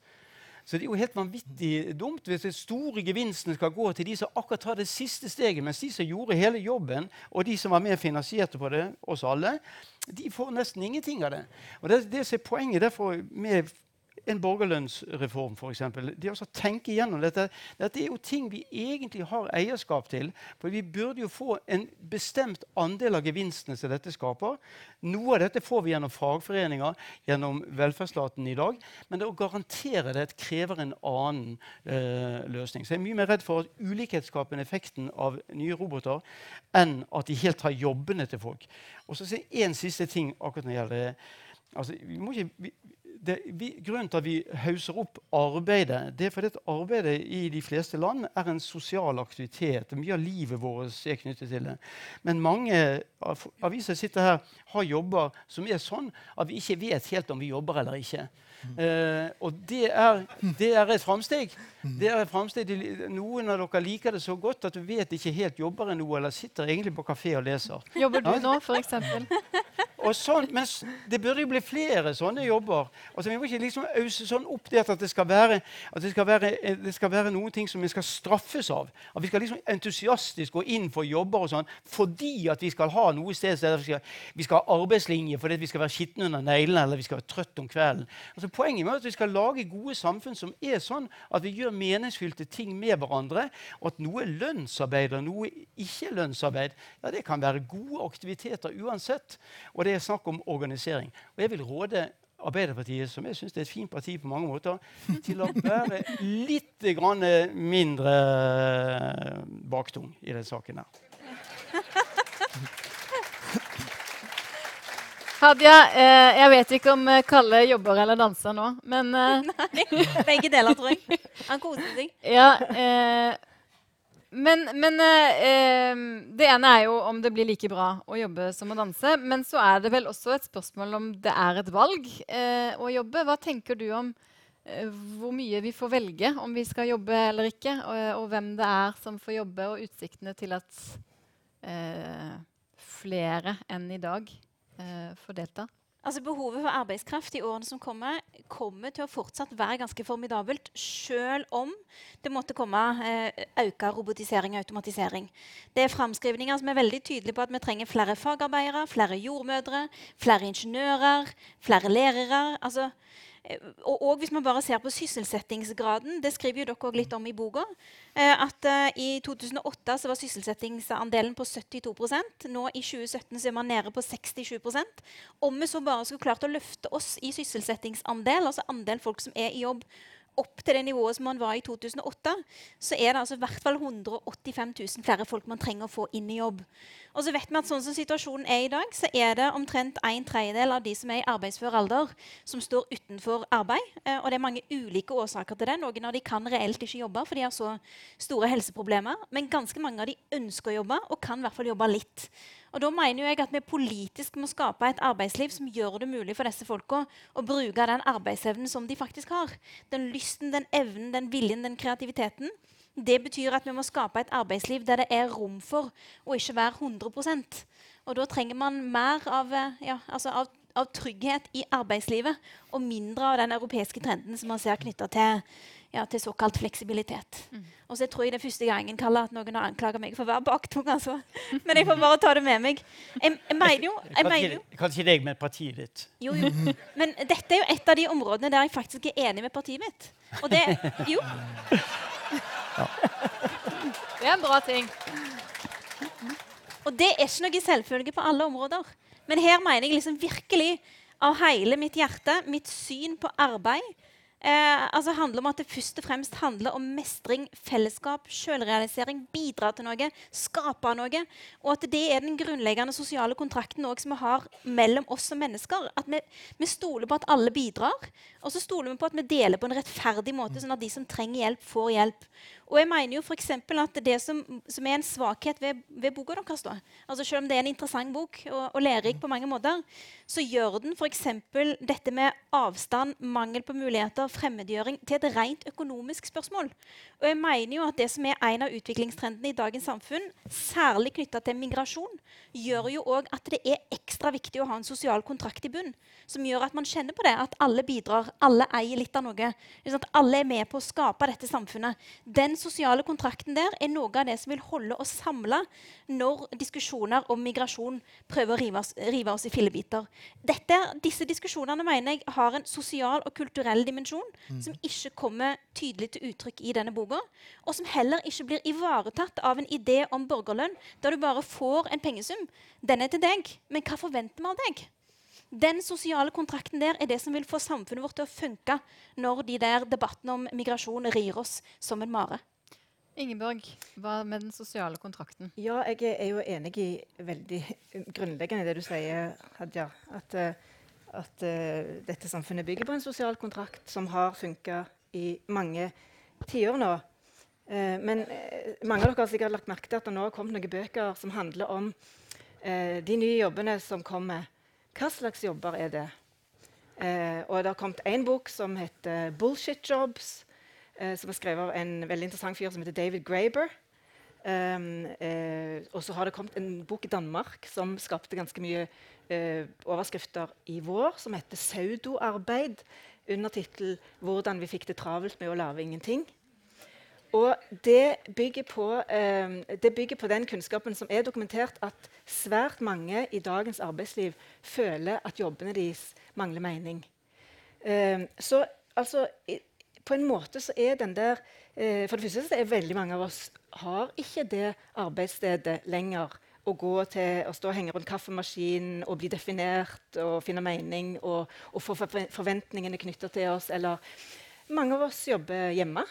Så det er jo helt vanvittig dumt hvis de store gevinstene skal gå til de som akkurat tar det siste steget, mens de som gjorde hele jobben, og de som var med finansierte på det, oss alle, de får nesten ingenting av det. Og det, det er poenget derfor med en borgerlønnsreform, f.eks. Det å tenke igjennom dette. Dette er jo ting vi egentlig har eierskap til. For vi burde jo få en bestemt andel av gevinstene som dette skaper. Noe av dette får vi gjennom fagforeninger, gjennom velferdsstaten i dag. Men det å garantere det krever en annen eh, løsning. Så jeg er mye mer redd for at ulikhetsskapende effekten av nye roboter enn at de helt tar jobbene til folk. Og så en siste ting akkurat når det gjelder. Altså, vi må ikke, vi, det, vi, grunnen til at vi hauser opp arbeidet, det er fordi at arbeidet i de fleste land er en sosial aktivitet. Mye av livet vårt er knyttet til det. Men mange av aviser sitter her har jobber som er sånn at vi ikke vet helt om vi jobber eller ikke. Uh, og det er, det er et framsteg. Fremsteg. Noen av dere liker det så godt at du vet ikke helt jobber en noe, eller sitter egentlig på kafé og leser. Jobber du nå, f.eks.? Sånn, men det burde jo bli flere sånne jobber. Altså, vi må ikke liksom ause sånn opp det at det skal være, det skal være, det skal være noen ting som vi skal straffes av. At vi skal liksom entusiastisk gå inn for jobber og sånn fordi at vi skal ha noe sted vi skal, vi skal ha arbeidslinje fordi vi skal være skitne under neglene eller vi skal være trøtt om kvelden. Altså, poenget er at vi skal lage gode samfunn som er sånn at vi gjør meningsfylte ting med hverandre, og at noe er lønnsarbeid og noe ikke lønnsarbeid, ja, det kan være gode aktiviteter uansett. Og det er snakk om organisering. Og jeg vil råde Arbeiderpartiet, som jeg syns er et fint parti på mange måter, til å være litt mindre baktung i den saken her. Hadia, eh, jeg vet ikke om eh, Kalle jobber eller danser nå, men eh, Nei, begge deler, tror jeg. Han koser seg. Ja, eh, men, men eh, eh, det ene er jo om det blir like bra å jobbe som å danse. Men så er det vel også et spørsmål om det er et valg eh, å jobbe. Hva tenker du om eh, hvor mye vi får velge om vi skal jobbe eller ikke? Og, og hvem det er som får jobbe, og utsiktene til at eh, flere enn i dag eh, får delta? Altså Behovet for arbeidskraft i årene som kommer, kommer til å fortsatt være ganske formidabelt, selv om det måtte komme eh, økt robotisering og automatisering. Det er framskrivninger som er veldig tydelige på at vi trenger flere fagarbeidere, flere jordmødre, flere ingeniører, flere lærere. Altså, og, og, hvis man bare ser på sysselsettingsgraden, det skriver jo dere også litt om i boka, eh, at eh, i 2008 så var sysselsettingsandelen på 72% Nå i 2017 så er man nede på 67% Om vi så bare skulle klart å løfte oss i sysselsettingsandel, altså andel folk som er i jobb, opp til det nivået som man var i 2008, så er det altså i hvert fall 185 000 flere folk man trenger å få inn i jobb. Og så vet vi at sånn som situasjonen er i dag, så er det omtrent en tredjedel av de som er i arbeidsfør alder, som står utenfor arbeid. Eh, og det er mange ulike årsaker til det. Noen av de kan reelt ikke jobbe, for de har så store helseproblemer. Men ganske mange av de ønsker å jobbe, og kan i hvert fall jobbe litt. Og da mener jeg at vi politisk må skape et arbeidsliv som gjør det mulig for disse folka å bruke den arbeidsevnen som de faktisk har. Den lysten, den evnen, den viljen, den kreativiteten det betyr at vi må skape et arbeidsliv der det er rom for å ikke være 100% Og da trenger man mer av, eh, ja, altså av, av, trygghet i arbeidslivet og mindre av den europeiske trenden som man ser knytta til, ja, til, såkalt fleksibilitet. Mm. Og så tror jeg det er første gangen Kalle, at noen har anklaga meg for å være baktung. Altså. Men jeg får bare ta det med meg. Jeg, jeg mener jo, jeg mener jo Kanskje deg med partiet ditt. Jo, jo. Men dette er jo et av de områdene der jeg faktisk er enig med partiet mitt. Og det Jo. Ja. Det er en bra ting. Og det er ikke noe selvfølge på alle områder. Men her mener jeg liksom virkelig av hele mitt hjerte, mitt syn på arbeid, eh, altså handler om at det først og fremst handler om mestring, fellesskap, selvrealisering, bidra til noe, skape noe. Og at det er den grunnleggende sosiale kontrakten som vi har mellom oss som mennesker. At vi, vi, stoler på at alle bidrar, og så stoler vi på at vi deler på en rettferdig måte, sånn at de som trenger hjelp, får hjelp. Og jeg mener jo for at Det som, som, er en svakhet ved, ved boka deres, altså selv om det er en interessant bok og, og lærerik på mange måter, så gjør den f.eks. dette med avstand, mangel på muligheter, fremmedgjøring til et rent økonomisk spørsmål. Og jeg mener jo at Det som er en av utviklingstrendene i dagens samfunn, særlig knytta til migrasjon, gjør jo òg at det er ekstra viktig å ha en sosial kontrakt i bunn. Som gjør at man kjenner på det, at alle bidrar, alle eier litt av noe. At alle er med på å skape dette samfunnet. Den sosiale kontrakten der er noe av det som vil holde oss samla når diskusjoner om migrasjon prøver å rive oss, rive oss i fillebiter. Dette, disse diskusjonene mener jeg har en sosial og kulturell dimensjon mm. som ikke kommer tydelig til uttrykk i denne boka, og som heller ikke blir ivaretatt av en idé om borgerlønn, der du bare får en pengesum. Den er til deg, men hva forventer vi av deg? Den sosiale kontrakten der er det som vil få samfunnet vårt til å funke når de der debattene om migrasjon rir oss som en mare. Ingeborg, hva med den sosiale kontrakten? Ja, jeg er jo enig i veldig grunnleggende det du sier, Hadia. At, eh, at uh, dette samfunnet bygger på en sosial kontrakt som har funka i mange tiår nå. Uh, men uh, mange av dere har sikkert lagt merke til at det nå har kommet noen bøker som handler om de nye jobbene som kommer. Hva slags jobber er det? og det har kommet én bok som heter 'Bullshit Jobs' som er skrevet av en veldig interessant fyr som heter David Graber. Um, eh, og så har det kommet en bok i Danmark som skapte ganske mye eh, overskrifter i vår, som heter 'Saudoarbeid', under tittel 'Hvordan vi fikk det travelt med å lage ingenting'. Og det bygger, på, eh, det bygger på den kunnskapen som er dokumentert at svært mange i dagens arbeidsliv føler at jobbene deres mangler mening. Eh, så altså, på en måte så er den der eh, For det første så er veldig mange av oss har ikke det arbeidsstedet lenger å gå til å stå og henge rundt kaffemaskinen og bli definert og finne mening og, og få forventningene knytta til oss. Eller mange av oss jobber hjemme.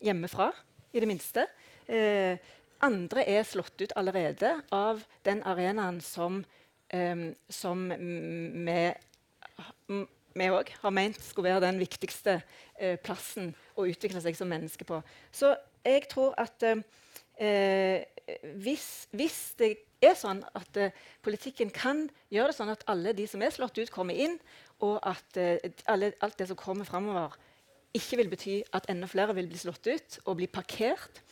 Hjemmefra, i det minste. Eh, andre er slått ut allerede av den arenaen som, eh, som vi vi òg har ment skulle være den viktigste eh, plassen å utvikle seg som menneske på. Så jeg tror at eh, hvis, hvis, det er sånn at eh, politikken kan gjøre det sånn at alle de som er slått ut, kommer inn, og at eh, alle, alt det som kommer framover, ikke vil bety at enda flere vil bli slått ut og bli parkert,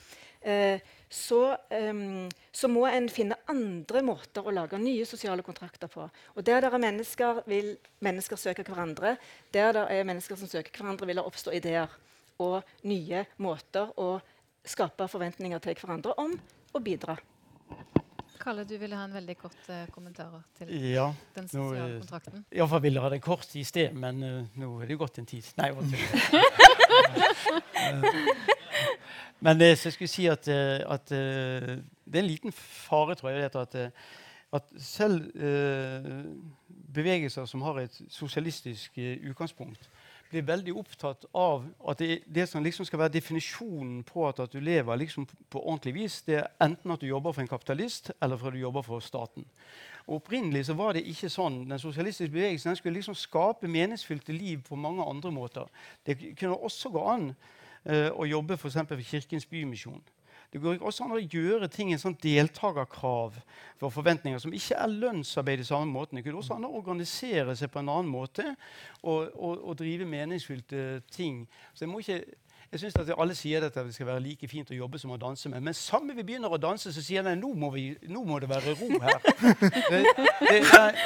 eh, så, um, så, må en finne andre måter å lage nye sosiale kontrakter på. Og Der det er mennesker, vil mennesker søke hverandre. Der det er mennesker som søker hverandre, vil det oppstå ideer og nye måter å skape forventninger til hverandre om å bidra. Kalle, du ville ha en veldig kort uh, kommentar til Ja. den nå, sosiale nå, kontrakten. Iallfall ville ha det kort i sted, men uh, nå er det jo gått en tid. Nei, jeg tuller. men eh, så jeg skulle si at, eh, at eh, det er en liten fare, tror jeg, at, eh, at selv uh, bevegelser som har et sosialistisk eh, utgangspunkt, blir veldig opptatt av at det, det som liksom skal være definisjonen på at, at du lever liksom på ordentlig vis, det er enten at du jobber for en kapitalist, eller for at du jobber for staten. Og Opprinnelig så var det ikke sånn. Den sosialistiske bevegelsen den skulle liksom skape meningsfylte liv på mange andre måter. Det kunne også gå an uh, å jobbe for, for Kirkens Bymisjon. Det går også an å gjøre ting en sånn deltakerkrav for forventninger som ikke er lønnsarbeid i samme måten. Det kunne også an å organisere seg på en annen måte og, og, og drive meningsfylte ting. Så jeg må ikke jeg synes at Alle sier dette, at det skal være like fint å jobbe som å danse med. Men samme vi begynner å danse, så sier de nå, må vi, nå må det være ro her. Det, det er,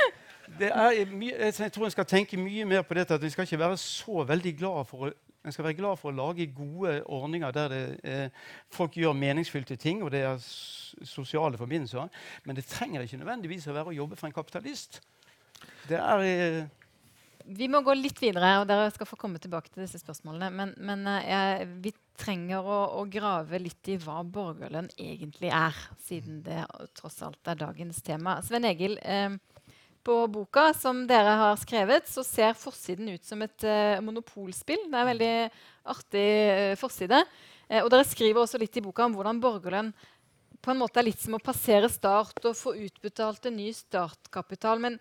det er mye, jeg tror en skal tenke mye mer på dette. at Vi skal ikke være så veldig glad for å en skal være glad for å lage gode ordninger der det, eh, folk gjør meningsfylte ting, og det er sosiale forbindelser. Men det trenger ikke nødvendigvis å være å jobbe for en kapitalist. Det er eh, Vi må gå litt videre, og dere skal få komme tilbake til disse spørsmålene. Men, men eh, vi trenger å, å, grave litt i hva borgerlønn egentlig er, siden det tross alt er dagens tema. Sven Egil, eh, på boka som dere har skrevet, så ser forsiden ut som et uh, monopolspill. Det er en veldig artig uh, forside. Uh, og dere skriver også litt i boka om hvordan borgerlønn på en måte er litt som å passere start og få utbetalt en ny startkapital. Men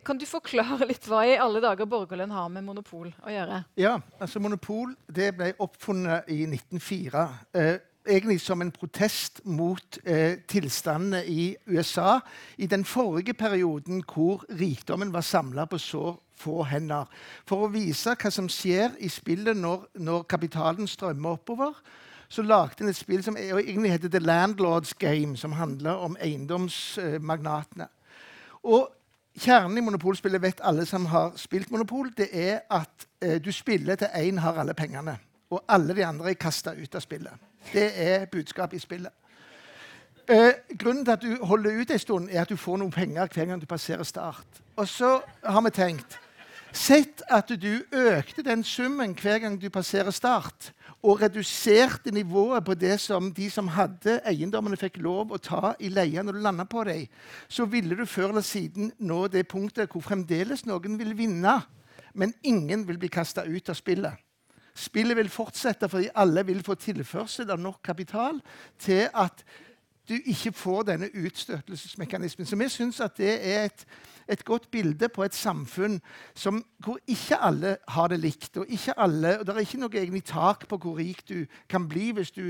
kan du forklare litt hva i alle dager borgerlønn har med monopol å gjøre? Ja, altså Monopol det ble oppfunnet i 1904 egentlig som en protest mot eh, tilstandene i USA i den forrige perioden hvor rikdommen var samla på så få hender. For å vise hva som skjer i spillet når, når kapitalen strømmer oppover, så lagde en et spill som egentlig heter The Landlords Game, som handler om eiendomsmagnatene. Og Kjernen i monopolspillet vet alle som har spilt monopol, det er at eh, du spiller til én har alle pengene, og alle de andre er kasta ut av spillet. Det er budskapet i spillet. Eh, grunnen til at du holder ut en stund, er at du får noen penger hver gang du passerer start. Og så har vi tenkt Sett at du økte den summen hver gang du passerer start, og reduserte nivået på det som de som hadde eiendommene, fikk lov å ta i leie når du landa på dem, så ville du før eller siden nå det punktet hvor fremdeles noen vil vinne, men ingen vil bli kasta ut av spillet. Spillet vil fortsette fordi alle vil få tilførsel av nok kapital til at du ikke får denne utstøtelsesmekanismen. Så vi syns at det er et, et, godt bilde på et samfunn som, hvor ikke alle har det likt. og ikke alle, og Det er ikke noe egentlig tak på hvor rik du kan bli hvis du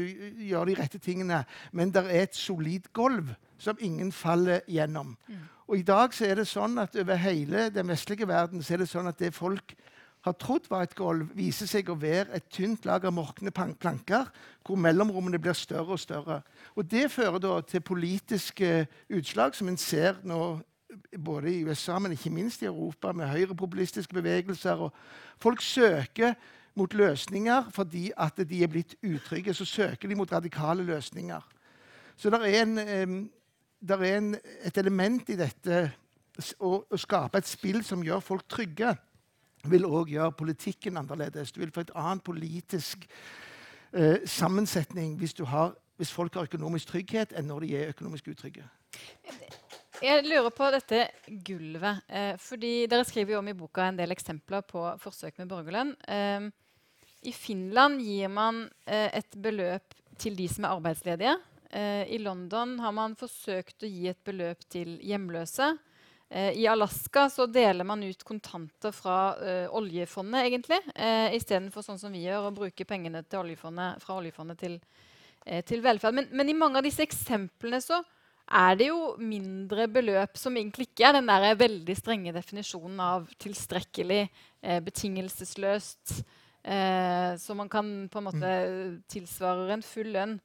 gjør de rette tingene, men det er et solid gulv som ingen faller gjennom. Mm. Og I dag så er det sånn at over hele den vestlige verden så er det sånn at det folk har trodd var et gulv, viser seg å være et tynt lag av morkne planker, hvor mellomrommene blir større og større. Og Det fører til politiske utslag, som en ser nå både i USA, men ikke minst i Europa, med høyrepopulistiske bevegelser. Folk søker mot løsninger fordi at de er blitt utrygge. Så søker de mot radikale løsninger. Så det er, en, der er en, et element i dette å, å skape et spill som gjør folk trygge vil òg gjøre politikken annerledes. Du vil få et annet politisk eh, sammensetning hvis, har, hvis, folk har økonomisk trygghet, enn når de er økonomisk utrygge. Jeg lurer på dette gulvet. Eh, fordi Dere skriver jo om i boka en del eksempler på forsøk med borgerlønn. Eh, I Finland gir man eh, et beløp til de som er arbeidsledige. Eh, I London har man forsøkt å gi et beløp til hjemløse. Eh, I Alaska så deler man ut kontanter fra uh, oljefondet, egentlig. Uh, Istedenfor sånn som vi gjør, å bruke pengene oljefondet, fra oljefondet til, uh, til velferd. Men, men, i mange av disse eksemplene så er det jo mindre beløp som egentlig ikke er den der veldig strenge definisjonen av tilstrekkelig, uh, betingelsesløst, så man kan på en måte mm. tilsvarer en full lønn.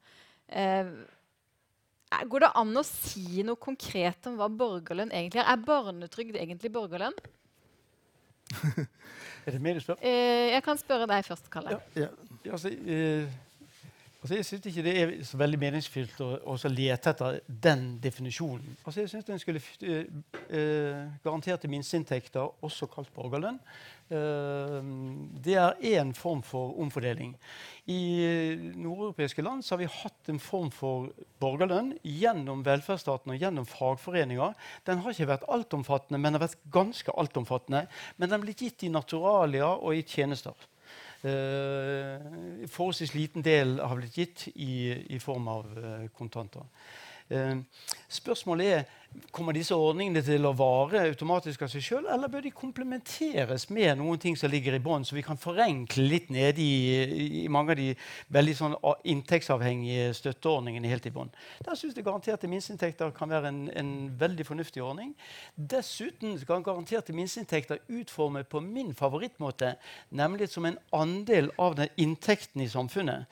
Går det an å si noe konkret om hva borgerlønn egentlig er? Er barnetrygd egentlig borgerlønn? er det mer du spør? Eh, jeg kan spørre deg først, Kalle. Ja, ja. Altså, eh, Altså, jeg syns ikke det er så veldig meningsfylt å, å lete etter den definisjonen. Altså, jeg syns en skulle eh, eh, garanterte minsteinntekter, også kalt borgerlønn. Eh, det er én form for omfordeling. I nordeuropeiske land har vi hatt en form for borgerlønn gjennom velferdsstaten og gjennom fagforeninger. Den har ikke vært altomfattende, men har vært ganske altomfattende. Men den ble gitt i naturalia og i tjenester. Uh, forholdsvis liten del har blitt gitt i, i form av uh, kontanter. Uh, spørsmålet er Kommer disse ordningene til å vare automatisk av seg sjøl, eller bør de komplementeres med noen ting som ligger i bånn, så vi kan forenkle litt nede i, i, mange av de veldig sånn inntektsavhengige støtteordningene helt i bånn? Der syns jeg garanterte minsteinntekter kan være en, en, veldig fornuftig ordning. Dessuten kan garanterte minsteinntekter utforme på min favorittmåte, nemlig som en andel av den inntekten i samfunnet.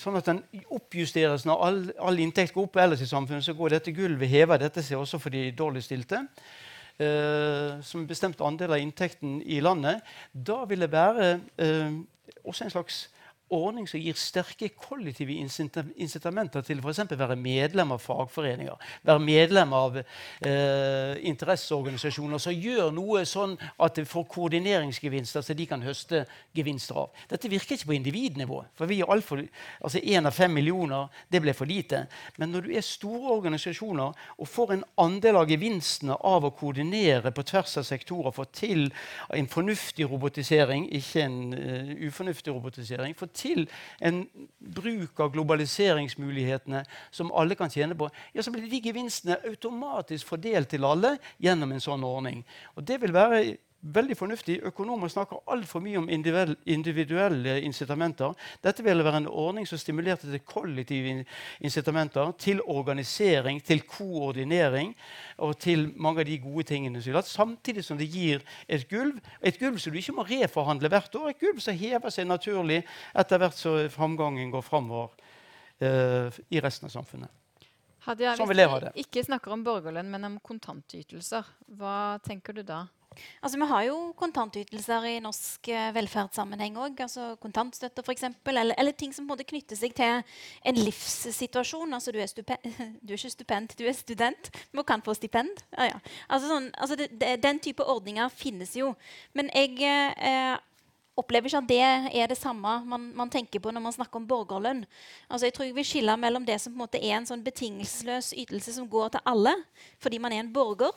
Sånn at den oppjusteres når all, all inntekt går opp ellers i samfunnet, så går dette gulvet hever dette seg også for de dårligstilte. eh, som en bestemt andel av inntekten i landet. Da vil det være uh, også en slags ordning som gir sterke kollektive incitamenter til f.eks. å være medlem av fagforeninger, være medlem av eh, interesseorganisasjoner som gjør noe sånn at det får koordineringsgevinster som de kan høste gevinster av. Dette virker ikke på individnivå. for vi er alt for, altså Én av fem millioner det ble for lite. Men når du er store organisasjoner og får en andel av gevinstene av å koordinere på tvers av sektorer, få til en fornuftig robotisering, ikke en uh, ufornuftig robotisering, få til en bruk av globaliseringsmulighetene som alle kan tjene på, ja, så blir de gevinstene automatisk fordelt til alle gjennom en sånn ordning. Og det vil være veldig fornuftig. Økonomer snakker altfor mye om individuelle incitamenter. Dette ville være en ordning som stimulerte til kollektive incitamenter, til organisering, til koordinering og til mange av de gode tingene. Samtidig som det gir et gulv, et gulv som du ikke må reforhandle hvert år, et gulv som hever seg naturlig etter hvert som framgangen går framover uh, i resten av samfunnet. Hadia, sånn hvis vi ikke snakker om borgerlønn, men om kontantytelser, hva tenker du da? Altså, vi har jo kontantytelser i norsk eh, velferdssammenheng òg. Altså kontantstøtte f.eks. Eller, eller ting som måte knytter seg til en livssituasjon. Altså, du er, du er ikke stupend, du er student, men kan få stipend. Ja, ja. Altså, sånn, altså det, det, den type ordninger finnes jo. Men jeg eh, opplever ikke at det er det samme man, man, tenker på når man snakker om borgerlønn. Altså, jeg tror jeg vil skille mellom det som på en måte er en sånn betingelsesløs ytelse som går til alle fordi man er en borger,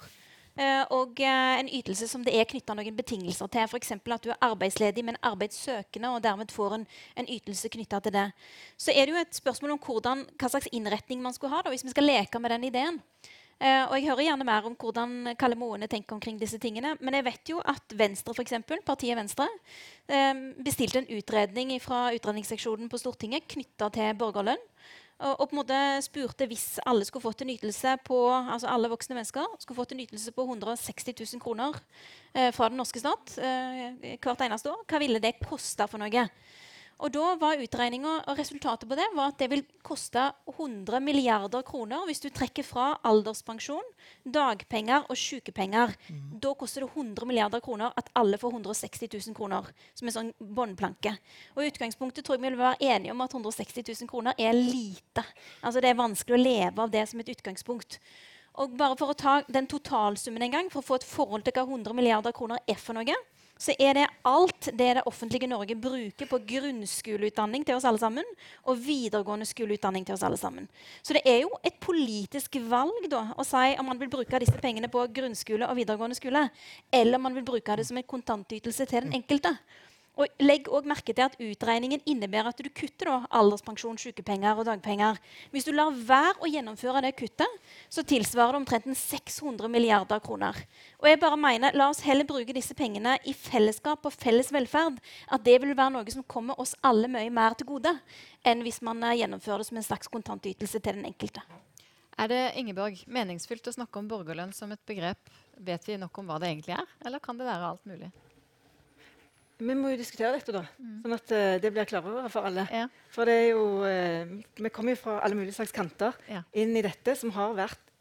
og eh, en ytelse som det er knytta noen betingelser til. F.eks. at du er arbeidsledig, men arbeidssøkende, og dermed får en, en ytelse knytta til det. Så er det jo et spørsmål om hvordan, hva slags innretning man skulle ha, da, hvis vi skal leke med den ideen. Uh, og Jeg hører gjerne mer om hvordan Kalle Moene tenker omkring disse tingene. Men jeg vet jo at Venstre, for eksempel, partiet Venstre bestilte en utredning fra utredningsseksjonen på Stortinget knytta til borgerlønn og, og, på en måte spurte hvis alle skulle fått en ytelse på altså alle voksne mennesker skulle fått en ytelse på 160 000 kroner eh, fra den norske stat eh, hvert eneste år, hva ville det koste for noe? Og da var utregninga og resultatet på det var at det vil koste 100 milliarder kroner hvis du trekker fra alderspensjon, dagpenger og sykepenger. Mm. Da koster det 100 milliarder kroner at alle får 160 000 kroner. Som en sånn båndplanke. Og i utgangspunktet tror jeg vi vil være enige om at 160 000 kroner er lite. Altså Det er vanskelig å leve av det som et utgangspunkt. Og bare for å ta den totalsummen en gang, for å få et forhold til hva 100 milliarder kroner er for noe, så er det alt det det offentlige Norge bruker på grunnskoleutdanning til oss alle sammen, og videregående skoleutdanning til oss alle sammen. Så det er jo et politisk valg da, å si om man vil bruke disse pengene på grunnskole og videregående skole, eller om man vil bruke det som en kontantytelse til den enkelte. Og legg også merke til at Utregningen innebærer at du kutter da, alderspensjon, sykepenger og dagpenger. Hvis du lar være å gjennomføre det kuttet, så tilsvarer det omtrent 600 milliarder kroner. Og jeg bare mener, La oss heller bruke disse pengene i fellesskap og felles velferd. At det vil være noe som kommer oss alle mye mer til gode enn hvis man eh, gjennomfører det som en slags kontantytelse til den enkelte. Er det Ingeborg, meningsfylt å snakke om borgerlønn som et begrep? Vet vi nok om hva det egentlig er, eller kan det være alt mulig? Vi må jo diskutere dette, da. Mm. Sånn at uh, det blir klarere for alle. Ja. For det er jo uh, Vi kommer jo fra alle mulige slags kanter ja. inn i dette, som har vært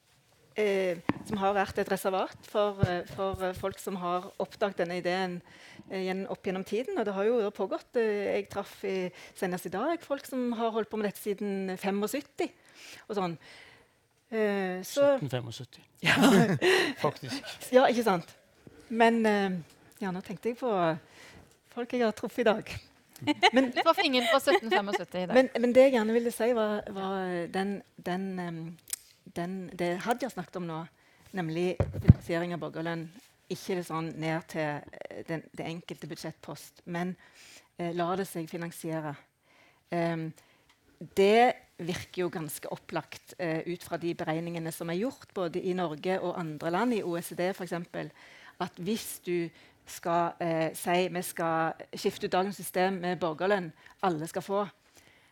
uh, som har vært et reservat for, for folk som har oppdaget denne ideen opp gjennom tiden. Og det har jo pågått. jeg traff i, senest i dag folk som har holdt på med dette siden 75. og sånn. Eh, så 1775, ja, faktisk. ja, ikke sant? Men ja, nå tenkte jeg på folk jeg har truffet i dag. Men, Du traff ingen fra 1775 i dag. men, men det jeg gjerne ville si, var, var den, den, den, det Hadia snakket om nå, nemlig finansiering av borgerlønn. Ikke det sånn ned til eh, den, det enkelte budsjettpost, men eh, la det seg finansiere. Um, det virker jo ganske opplagt eh, ut fra de beregningene som er gjort både i Norge og andre land, i OECD f.eks., at hvis du skal eh, si vi skal skifte ut dagens system med borgerlønn, alle skal få,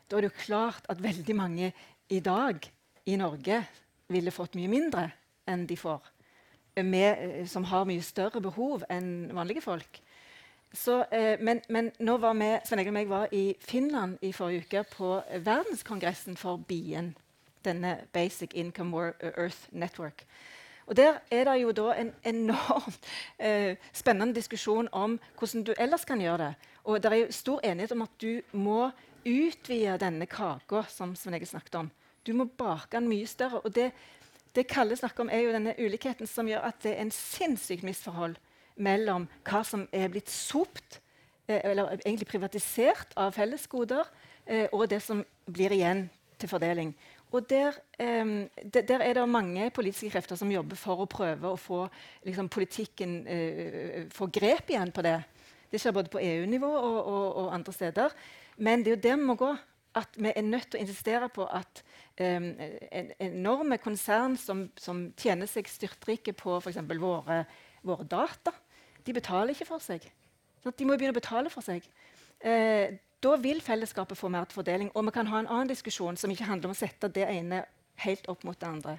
da er det jo klart at veldig mange i dag i Norge ville fått mye mindre enn de får. eh, Med, eh, som har mye større behov enn vanlige folk. Så, eh, men, men nå var vi, Svein Egil og meg var i Finland i forrige uke på eh, verdenskongressen for BIEN. Denne Basic Income Earth Network. Og Der er det jo da en enormt eh, spennende diskusjon om hvordan du ellers kan gjøre det. Og det er jo stor enighet om at du må utvide denne kaka som Egil snakket om. Du må bake den mye større. Og det, det Kalle snakker om, er jo denne ulikheten som gjør at det er en sinnssykt misforhold mellom hva som er blitt sopt, eh, eller egentlig privatisert av fellesgoder, eh, og det som blir igjen til fordeling. Og der, um, de- der er det mange politiske krefter som jobber for å prøve å få liksom, politikken uh, få grep igjen på det. Det skjer både på EU-nivå og, og, og andre steder. Men det er jo der vi må gå. At vi er nødt til å insistere på at um, en, enorme konsern som, som tjener seg styrtrike på f.eks. Våre, våre data, de betaler ikke for seg. Sånn de må jo begynne å betale for seg. Eh, da vil fellesskapet få mer til fordeling. Og vi kan ha en annen diskusjon som ikke handler om å sette det ene helt opp mot det andre.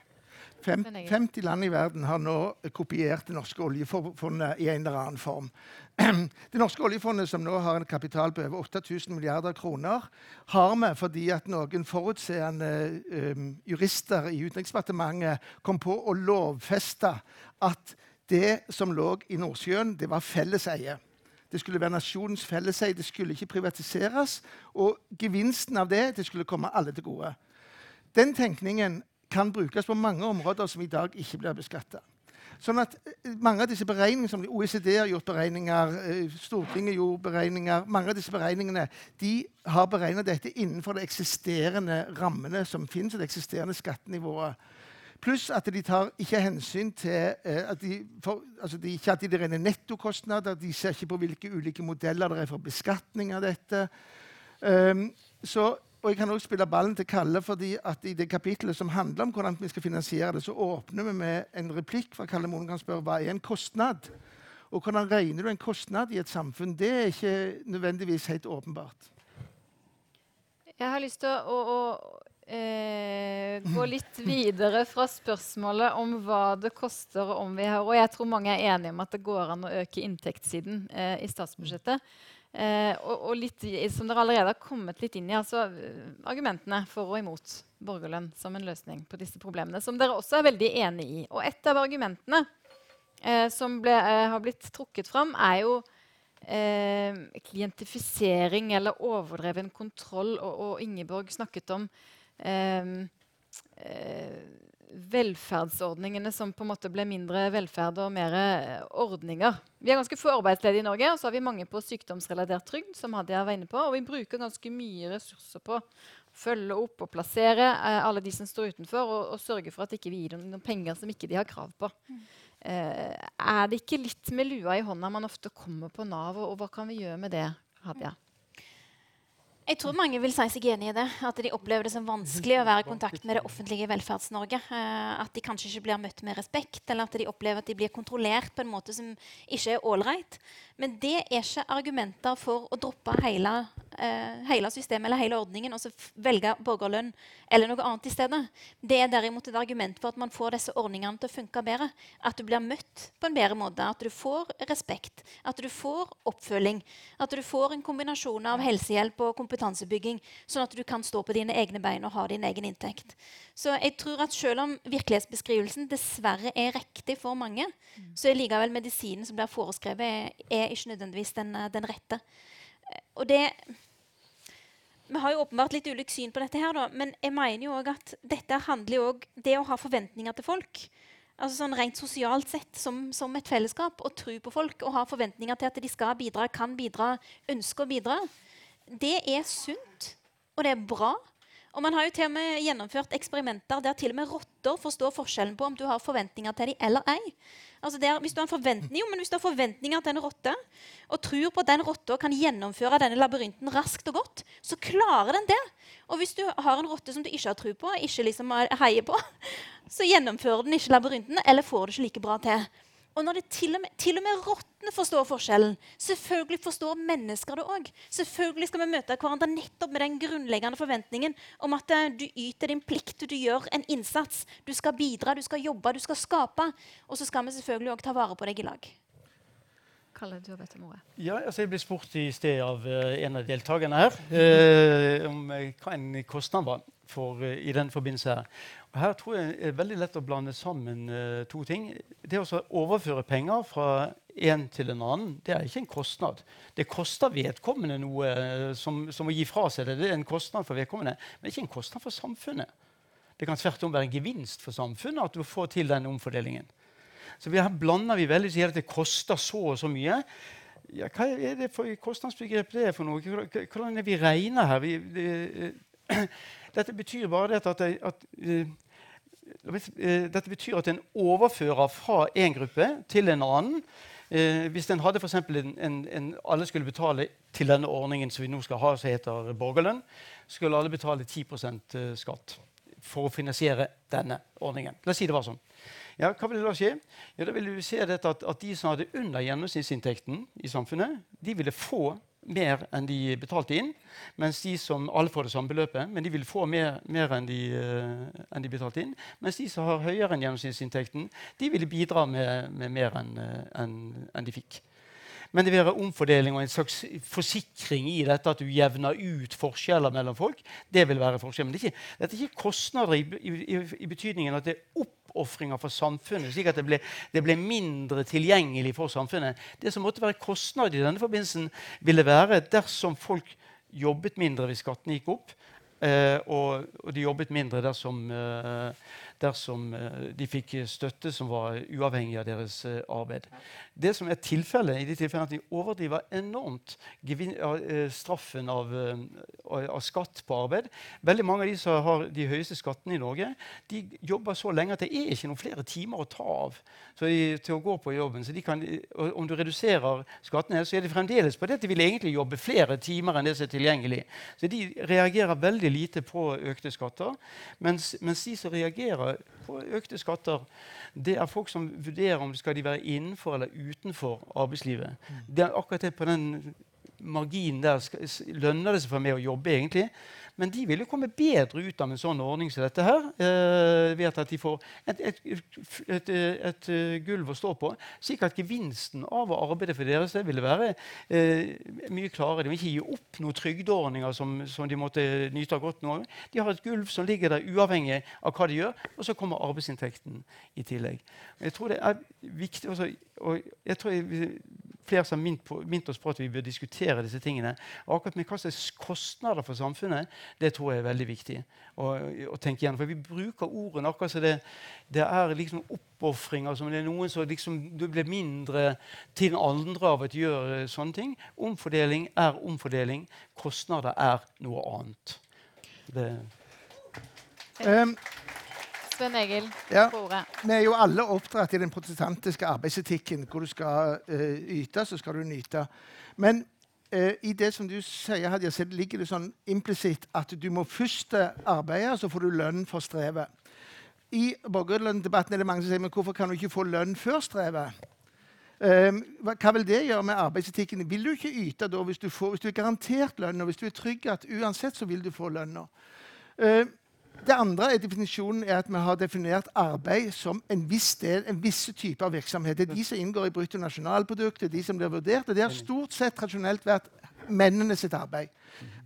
Fem, Den er grei. 50 land i verden har nå kopiert det norske oljefondet i en eller annen form. Det norske oljefondet, som nå har en kapital på over 8000 milliarder kroner, har vi fordi at noen forutseende um, jurister i Utenriksdepartementet kom på å lovfeste at det som lå i Nordsjøen, det var felleseie. Det skulle være nasjonens felleseie, det skulle ikke privatiseres. Og gevinsten av det, det skulle komme alle til gode. Den tenkningen kan brukes på mange områder som i dag ikke blir beskatta. Sånn at eh, mange av disse beregningene som OECD har gjort beregninger, eh, Stortinget gjorde beregninger Mange av disse beregningene de har beregnet dette innenfor de eksisterende rammene som finnes, og det eksisterende skattenivået. Pluss at de tar ikke hensyn til eh, at de, for, altså de ikke alltid de rene nettokostnader. De ser ikke på hvilke ulike modeller det er for beskatning av dette. Um, så, og jeg kan også spille ballen til Kalle, fordi at i det kapitlet som handler om hvordan vi skal finansiere det, så åpner vi med en replikk fra Kalle Moen kan spørre hva er en kostnad. Og hvordan regner du en kostnad i et samfunn? Det er ikke nødvendigvis helt åpenbart. Jeg har lyst til å, å, å eh, gå litt videre fra spørsmålet om hva det koster, og om vi har Og jeg tror mange er enige om at det går an å øke inntektssiden eh, i statsbudsjettet. Eh, og, og litt, som dere allerede har kommet litt inn i, altså argumentene for og imot borgerlønn som en løsning på disse problemene, som dere også er veldig enig i. Og et av argumentene eh, som ble, eh, har blitt trukket fram, er jo eh, klientifisering eller overdreven kontroll. Og, og Ingeborg snakket om velferdsordningene som på en måte ble mindre velferd og mer eh, ordninger. Vi er ganske få arbeidsledige i Norge, og så har vi mange på sykdomsrelatert trygd. som Hadia var inne på, Og vi bruker ganske mye ressurser på å følge opp og plassere eh, alle de som står utenfor, og, og sørge for at ikke vi gir dem noen penger som ikke de har krav på. Eh, er det ikke litt med lua i hånda man ofte kommer på Nav, og, og hva kan vi gjøre med det, Hadia? Jeg tror mange vil si seg enig i det. At de opplever det som vanskelig å være i kontakt med det offentlige Velferds-Norge. Eh, at de kanskje ikke blir møtt med respekt, eller at de opplever at de blir kontrollert på en måte som ikke er ålreit. Men det er ikke argumenter for å droppe hele eh, hele systemet eller hele ordningen og så velge borgerlønn eller noe annet i stedet. Det er derimot et argument for at man får disse ordningene til å funke bedre. At du blir møtt på en bedre måte. At du får respekt. At du får oppfølging. At du får en kombinasjon av helsehjelp og kompetansebygging, sånn at du kan stå på dine egne bein og ha din egen inntekt. Så jeg tror at selv om virkelighetsbeskrivelsen dessverre er riktig for mange, så er likevel medisinen som blir foreskrevet, er, er ikke nødvendigvis den, eh, den rette. Eh, Og det Vi har jo åpenbart litt ulikt syn på dette, her, da, men jeg mener jo også at dette handler jo også det å ha forventninger til folk. Altså sånn Rent sosialt sett, som, som et fellesskap, å tro på folk og ha forventninger til at de skal bidra, kan bidra, ønsker å bidra, det er sunt, og det er bra. Og man har jo til og med gjennomført eksperimenter der til og med rotter forstår forskjellen på om du har forventninger til dem eller ei. Altså der, hvis, du jo, hvis du har forventninger til en rotte, og tror på at den rotta kan gjennomføre denne labyrinten raskt og godt, så klarer den det. Og hvis du har en rotte som du ikke har tro på, ikke liksom heier på, så gjennomfører den ikke labyrinten, eller får det ikke like bra til. Og når det til og med, til og med rottene forstår forskjellen, selvfølgelig forstår mennesker det òg. Selvfølgelig skal vi møte hverandre nettopp med den grunnleggende forventningen om at eh, du yter din plikt, du gjør en innsats. Du skal bidra, du skal jobbe, du skal skape. Og så skal vi selvfølgelig òg ta vare på deg i lag. Kalle, du har bedt om ordet. Ja, altså jeg ble spurt i sted av eh, en av deltakerne her eh, om eh, hva en kostnad var for, i den forbindelse. her. Her tror jeg det er veldig lett å blande sammen uh, to ting. Det å overføre penger fra en til en annen, det er ikke en kostnad. Det koster vedkommende noe uh, som, som å gi fra seg det. Det er en kostnad for vedkommende, men ikke en kostnad for samfunnet. Det kan tvert om være en gevinst for samfunnet at du får til den omfordelingen. Så her blander vi veldig sier at det koster så og så mye. Ja, hva er det for kostnadsbegrep det er for noe? Hvordan er vi regner her? Vi, det, dette betyr bare det at, at eh, eh, Dette betyr at en overfører fra én gruppe til en annen. Eh, hvis en hadde for en, en, en, alle skulle betale til denne ordningen som vi nå skal ha, som heter borgerlønn, skulle alle betale 10 eh, skatt for å finansiere denne ordningen. La oss si det var sånn. Ja, hva ville da skje? Ja, da ville vi se dette at, at de som hadde under gjennomsnittsinntekten i samfunnet, de ville få mer enn de betalte inn. Mens de som alle får det samme beløpet, men de vil få mer, mer enn, de, uh, enn de betalte inn. Mens de som har høyere enn gjennomsnittsinntekten, de ville bidra med, med mer enn eh, enn- enn de fikk. Men det vil være omfordeling og en slags forsikring i dette at du jevner ut forskjeller mellom folk. Det vil være forskjell. Men det er ikke, dette er ikke kostnader i, i, i, betydningen at det er oppofringer for samfunnet, slik at det ble, det ble mindre tilgjengelig for samfunnet. Det som måtte være kostnad i denne forbindelsen, ville være dersom folk jobbet mindre hvis skattene gikk opp. Eh, og, og de jobbet mindre dersom, eh, dersom eh, de fikk støtte som var uavhengig av deres eh, arbeid. Det som er tilfellet i de tilfellene at de overdriver enormt eh, straffen av, av skatt på arbeid. Veldig mange av de som har de høyeste skattene i Norge, de jobber så lenge at det er ikke noen flere timer å ta av de, til å gå på jobben. Så kan, om du reduserer skattene, så er det fremdeles på det at de vil egentlig jobbe flere timer enn det som er tilgjengelig. Så de reagerer veldig lite på økte skatter. Mens, mens de som reagerer på økte skatter, det er folk som vurderer om skal de være innenfor eller utenfor arbeidslivet. Det er akkurat det på den marginen der lønner det seg for meg å jobbe, egentlig. Men de vil jo komme bedre ut av en sånn ordning som dette her. Eh, ved at de får et, et, et, et, gulv å stå på. Slik at gevinsten av å arbeide for deres del ville være eh, mye klarere. De vil ikke gi opp noen trygdeordninger som, som de måtte nyte av godt nå. De har et gulv som ligger der uavhengig av hva de gjør, og så kommer arbeidsinntekten i tillegg. Jeg tror det er viktig også, og jeg tror jeg, flere som har mint oss på at vi bør diskutere disse tingene. Og akkurat med hva slags kostnader for samfunnet, det tror jeg er veldig viktig å, å tenke igjen. For vi bruker ordene akkurat som det, det er liksom oppofringer som det er noen som liksom, du blir mindre til andre av at gjøre gjør sånne ting. Omfordeling er omfordeling. Kostnader er noe annet. Det, Um, Sven Egil, Ja. vi er jo alle oppdratt i den protestantiske arbeidsetikken. Hvor du skal uh, yte, så skal du nyte. Men i det som du sier, Hadia, så ligger det sånn implisitt at du må først eh, arbeide, så får du lønn for strevet. I borgerlønndebatten er det mange som sier men hvorfor kan du ikke få lønn før strevet? Um, hva, hva vil det gjøre med arbeidsetikken? Vil du ikke yte da hvis du, får, hvis du er garantert lønn, og hvis du er trygg at uansett så vil du få lønna? Uh, det andre er definisjonen er at vi har definert arbeid som en viss del, en viss type av virksomhet. Det er de som inngår i bruttonasjonalproduktet, de som blir vurdert. Det har stort sett tradisjonelt vært mennene sitt arbeid.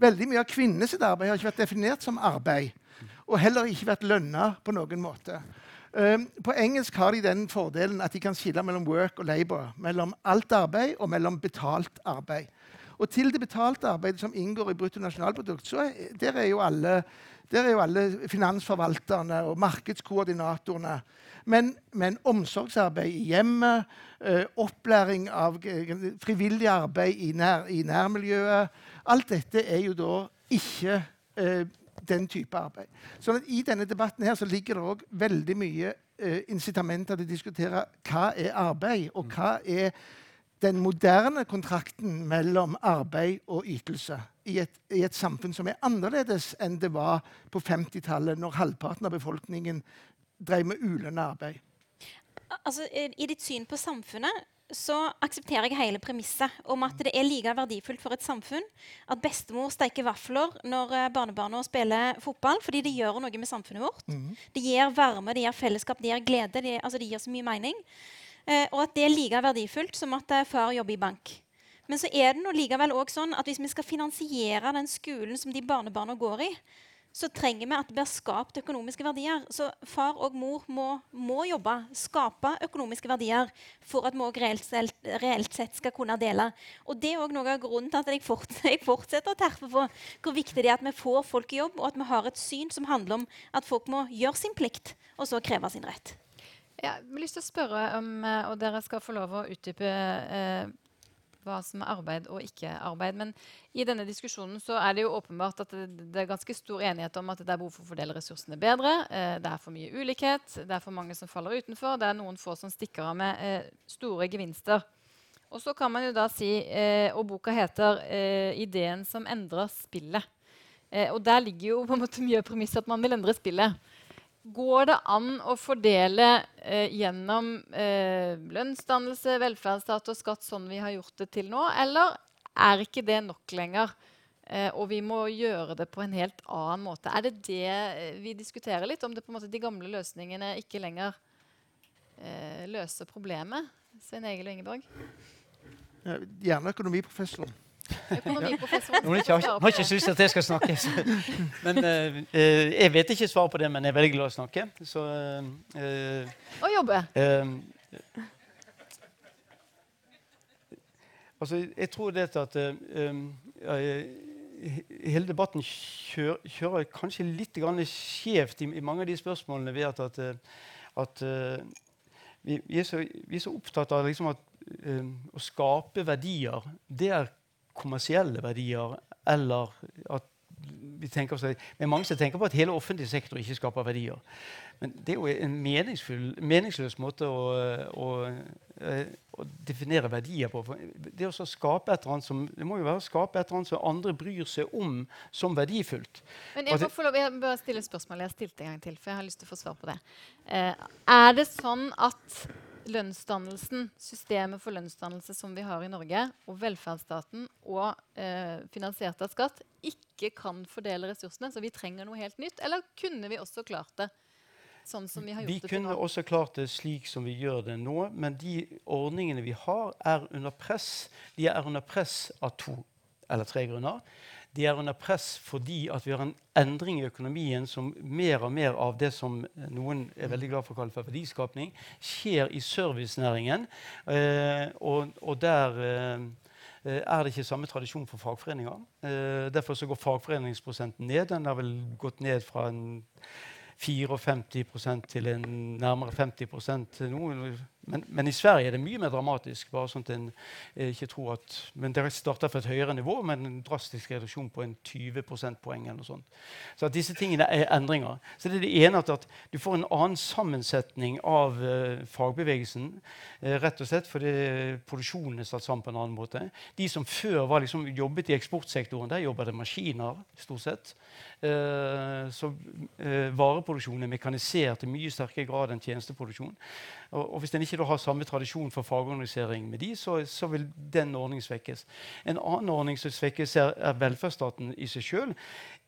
Veldig mye av kvinnene sitt arbeid har ikke vært definert som arbeid, og heller ikke vært lønna på noen måte. Um, på engelsk har de den fordelen at de kan skille mellom work og labor. Mellom alt arbeid og mellom betalt arbeid. Og til det betalte arbeidet som inngår i bruttonasjonalprodukt, så er, der er alle der er jo alle finansforvalterne og markedskoordinatorene. Men, men omsorgsarbeid i hjemmet, eh, opplæring av frivillig arbeid i, nær, i, nærmiljøet Alt dette er jo da ikke eh, den type arbeid. Så I denne debatten her så ligger det òg veldig mye eh, incitamenter til å diskutere hva er arbeid, og hva er den moderne kontrakten mellom arbeid og ytelse i et, i et, samfunn som er annerledes enn det var på 50-tallet, når halvparten av befolkningen drev med ulønna arbeid? Altså, I ditt syn på samfunnet så aksepterer jeg hele premisset om at det er like verdifullt for et samfunn at bestemor steker vafler når eh, barnebarna spiller fotball, fordi det gjør noe med samfunnet vårt. Mm. Det gir varme, det gir fellesskap, det gir glede. Det, altså det gir så mye mening. Eh, og at det er like verdifullt som at eh, far jobber i bank. Men så er det likevel også sånn at hvis vi skal finansiere den skolen som de barnebarna går i, så trenger vi at det blir skapt økonomiske verdier. Så far og mor må, må jobbe, skape økonomiske verdier for at vi òg reelt, reelt, sett skal kunne dele. Og Det er òg noe av grunnen til at jeg, fort, jeg fortsetter å terpe på hvor viktig det er at vi får folk i jobb, og at vi har et syn som handler om at folk må gjøre sin plikt, og så kreve sin rett. Jeg har lyst til å spørre om, eh, og dere skal få lov å utdype eh, hva som er arbeid og ikke arbeid. Men i denne diskusjonen så er det jo åpenbart at det, det er ganske stor enighet om at det er behov for å fordele ressursene bedre. Eh, det er for mye ulikhet, det er for mange som faller utenfor, det er noen få som stikker av med eh, store gevinster. Og så kan man jo da si, eh, og boka heter eh, 'Ideen som endrer spillet'. Og der ligger jo på en måte mye premiss at man vil endre spillet. Går det an å fordele eh, gjennom eh, lønnsdannelse, velferdsstat og skatt sånn vi har gjort det til nå, eller er ikke det nok lenger? Eh, og vi må gjøre det på en helt annen måte. Er det det eh, vi diskuterer litt? Om det på en måte de gamle løsningene ikke lenger eh, løser problemet? Svein Egil og Ingeborg? Gjerne økonomiprofessoren. Økonomiprofessoren. Noen har, har ikke lyst til at jeg skal snakke. Men uh, jeg vet ikke svar på det, men jeg er veldig glad i å snakke. Så, uh, og jobbe. Uh, altså, jeg tror det at hele debatten kjører, kjører kanskje litt skjevt i, i, mange av de spørsmålene ved at, at, at vi, vi, er så, vi, er så, opptatt av liksom at å skape verdier. Det er kommersielle verdier, eller at vi tenker oss, men mange som tenker på at hele offentlig sektor ikke skaper verdier. Men det er jo en meningsløs måte å, å, eh, å, definere verdier på. Det, å skape et eller annet som, det må jo være å skape et eller annet som andre bryr seg om som verdifullt. Men Jeg må få lov, jeg bør stille spørsmål. Jeg har stilt det en gang til, for jeg har lyst til å få svar på det. Eh, er det sånn at lønnsdannelsen, systemet for lønnsdannelse som vi har i Norge, og velferdsstaten og eh, finansiert av skatt, ikke kan fordele ressursene. Så vi trenger noe helt nytt. Eller kunne vi også klart det? Sånn som Vi har gjort vi det kunne også klart det slik som vi gjør det nå, men de ordningene vi har, er under press. De er under press av to eller tre grunner. De er under press fordi at vi har en endring i økonomien som mer og mer av det som noen er veldig glad for å kalle for verdiskapning, skjer i servicenæringen. Eh, og, og, der eh, er det ikke samme tradisjon for fagforeninger. Eh, derfor så går fagforeningsprosenten ned. Den har vel gått ned fra en 54% til en nærmere 50% nå. Men, men, i Sverige er det mye mer dramatisk. bare sånn at en ikke tror at, men Dere starter fra et høyere nivå, med en drastisk reduksjon på en 20 prosentpoeng. eller noe sånt. Så at disse tingene er endringer. Så det er det ene at, at du får en annen sammensetning av uh, fagbevegelsen. Uh, rett og slett fordi produksjonen er satt sammen på en annen måte. De som før var liksom, jobbet i eksportsektoren, der jobber det maskiner. stort sett. Uh, så vareproduksjonen er mekanisert i mye sterkere grad enn tjenesteproduksjon. Og, og hvis den ikke ikke du har samme tradisjon for fagorganisering med de, så, så vil den ordningen svekkes. En annen ordning som svekkes, er, er velferdsstaten i seg sjøl.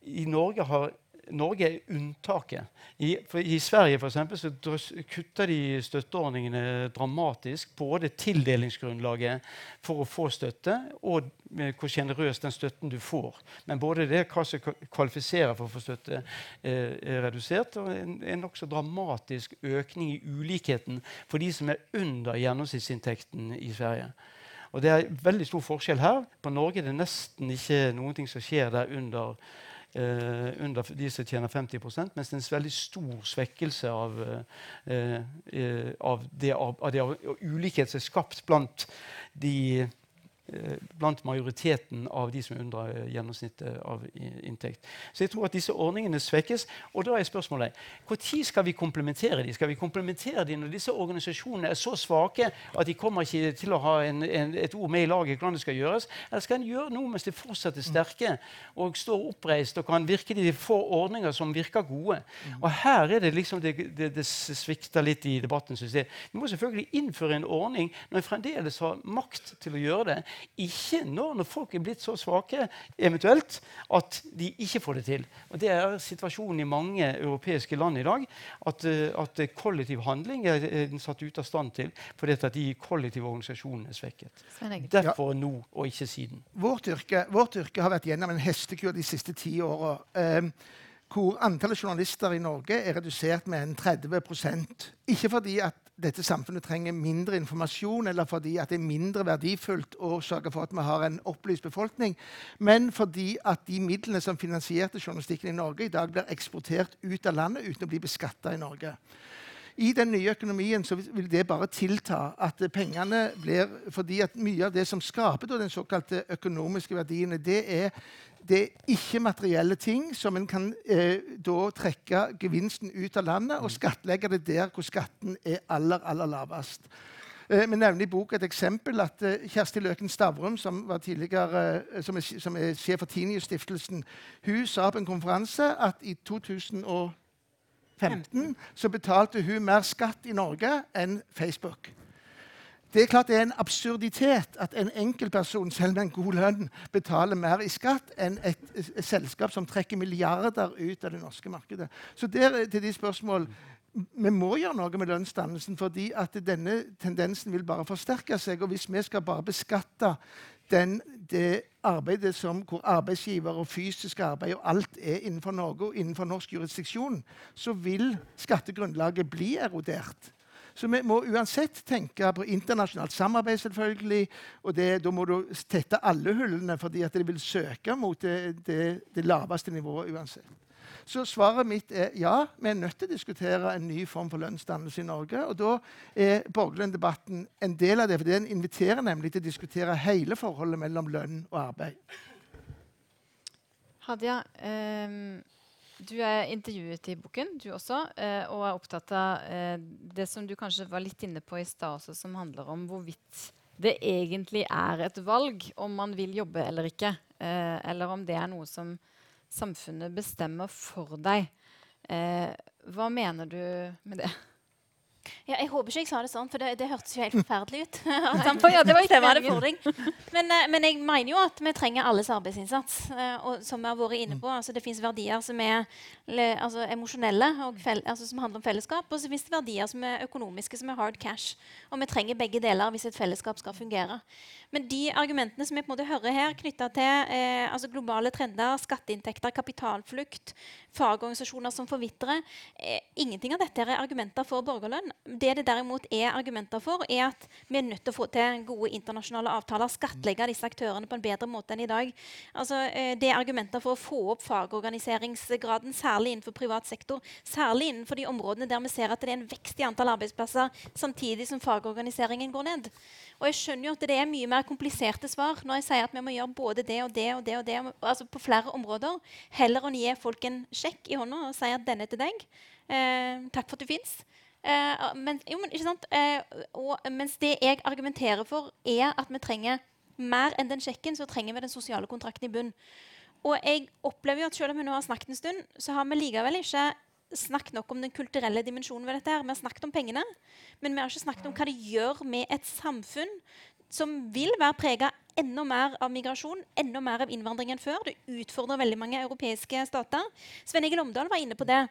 I Norge har Norge er unntaket. I, I, Sverige for eksempel, så drøs, kutter de støtteordningene dramatisk. Både tildelingsgrunnlaget for å få støtte og hvor sjenerøs den støtten du får. Men både det hva som kvalifiserer for å få støtte, eh, er redusert, og en, en nokså dramatisk økning i ulikheten for de som er under gjennomsnittsinntekten i Sverige. Og Det er veldig stor forskjell her. På Norge er det nesten ikke noe som skjer der under eh, under de som tjener 50 mens det er en veldig stor svekkelse av, eh, eh av, det, av, av det ulikhet som er skapt blant de blant majoriteten av de som er under eh, gjennomsnittet av inntekt. Så jeg tror at disse ordningene svekkes. Og da er spørsmålet når skal vi komplementere dem? Skal vi komplementere dem når disse organisasjonene er så svake at de kommer ikke til å ha en, en, et ord med i laget hvordan det skal gjøres? Eller skal en gjøre noe mens de fortsatt er sterke og står oppreist og kan virke de få ordninger som virker gode? Og her er det liksom det, det, det svikter litt i debatten. Synes jeg. Vi må selvfølgelig innføre en ordning når en fremdeles har makt til å gjøre det ikke når, når folk er blitt så svake eventuelt at de ikke får det til. Og Det er situasjonen i mange europeiske land i dag. At, eh, at kollektiv handling er, er satt ut av stand til fordi at de kollektive organisasjonene er svekket. Derfor nå og ikke siden. Vårt yrke, vårt yrke har vært gjennom en hestekur de siste ti åra. Eh, hvor antallet journalister i Norge er redusert med en 30% Ikke fordi at dette samfunnet trenger mindre informasjon, eller fordi at det er mindre verdifullt å sørge for at vi har en opplyst befolkning, men fordi at de midlene som finansierte journalistikken i Norge, i dag blir eksportert ut av landet uten å bli beskatta i Norge. I den nye økonomien vil det bare tilta. at pengene blir, fordi at Mye av det som skaper den såkalte økonomiske verdiene, det er det er ikke-materielle ting som en kan eh, da trekke gevinsten ut av landet og skattlegge det der hvor skatten er aller, aller lavest. Eh, vi nevner i boka et eksempel at eh, Kjersti Løken Stavrum, som, var eh, som, er, som er sjef for Tinius-stiftelsen, hun sa på en konferanse at i 2015 så betalte hun mer skatt i Norge enn Facebook. Det er klart det er en absurditet at en enkeltperson selv med en god lønn betaler mer i skatt enn et, et, selskap som trekker milliarder ut av det norske markedet. Så der til de spørsmål vi må gjøre noe med lønnsdannelsen, fordi at denne tendensen vil bare forsterke seg. Og hvis vi skal bare beskatte den, det arbeidet som, hvor arbeidsgiver og fysisk arbeid og alt er innenfor Norge og innenfor norsk jurisdiksjon, så vil skattegrunnlaget bli erodert. Så vi må uansett tenke på internasjonalt samarbeid, selvfølgelig. Og det, da må du tette alle hullene, fordi de vil søke mot det, det, det laveste nivået uansett. Så svaret mitt er ja, vi er nødt til å diskutere en ny form for lønnsdannelse i Norge. Og da er borgerlønn-debatten en del av det. for Den inviterer nemlig til å diskutere hele forholdet mellom lønn og arbeid. Hadia, um du er intervjuet i boken, du også, eh, og er opptatt av eh, det som du kanskje var litt inne på i stad også, som handler om hvorvidt det egentlig er et valg om man vil jobbe eller ikke. Eh, eller om det er noe som samfunnet bestemmer for deg. Eh, hva mener du med det? Ja, jeg håper ikke jeg sa det sånn, for det, det hørtes jo helt forferdelig ut. ja, det var ikke det men, uh, men, jeg mener jo at vi trenger alles arbeidsinnsats. Uh, og som vi har vært inne på, altså, Det fins verdier som er altså, emosjonelle, altså, som handler om fellesskap. Og så fins det verdier som er økonomiske, som er hard cash. Og vi trenger begge deler hvis et fellesskap skal fungere. Men de argumentene som jeg på en måte hører her, knytta til eh, altså globale trender, skatteinntekter, kapitalflukt, fagorganisasjoner som forvitrer eh, Ingenting av dette er argumenter for borgerlønn. Det det derimot er argumenter for, er at vi er nødt til å få til gode internasjonale avtaler, skattlegge disse aktørene på en bedre måte enn i dag. Altså, eh, det er argumenter for å få opp fagorganiseringsgraden, særlig innenfor privat sektor. Særlig innenfor de områdene der vi ser at det er en vekst i antall arbeidsplasser, samtidig som fagorganiseringen går ned. Og jeg skjønner jo at det er mye mer kompliserte svar når jeg sier at vi må gjøre både det og det og det, og det, altså på flere områder. Heller enn å gi folk en sjekk i hånda og si at 'denne er til deg'. Eh, takk for at du fins. Eh, men, jo, men, eh, og, mens det jeg argumenterer for, er at vi trenger mer enn den sjekken, så trenger vi den sosiale kontrakten i bunn. Og jeg opplever jo at selv om vi nå har snakket en stund, så har vi likevel ikke snakket nok om den kulturelle dimensjonen ved dette. her. Vi har snakket om pengene, men vi har ikke snakket om hva det gjør med et samfunn som vil være prega enda mer av migrasjon, enda mer av innvandring enn før. Det utfordrer veldig mange europeiske stater. Sven Egil Omdal var inne på det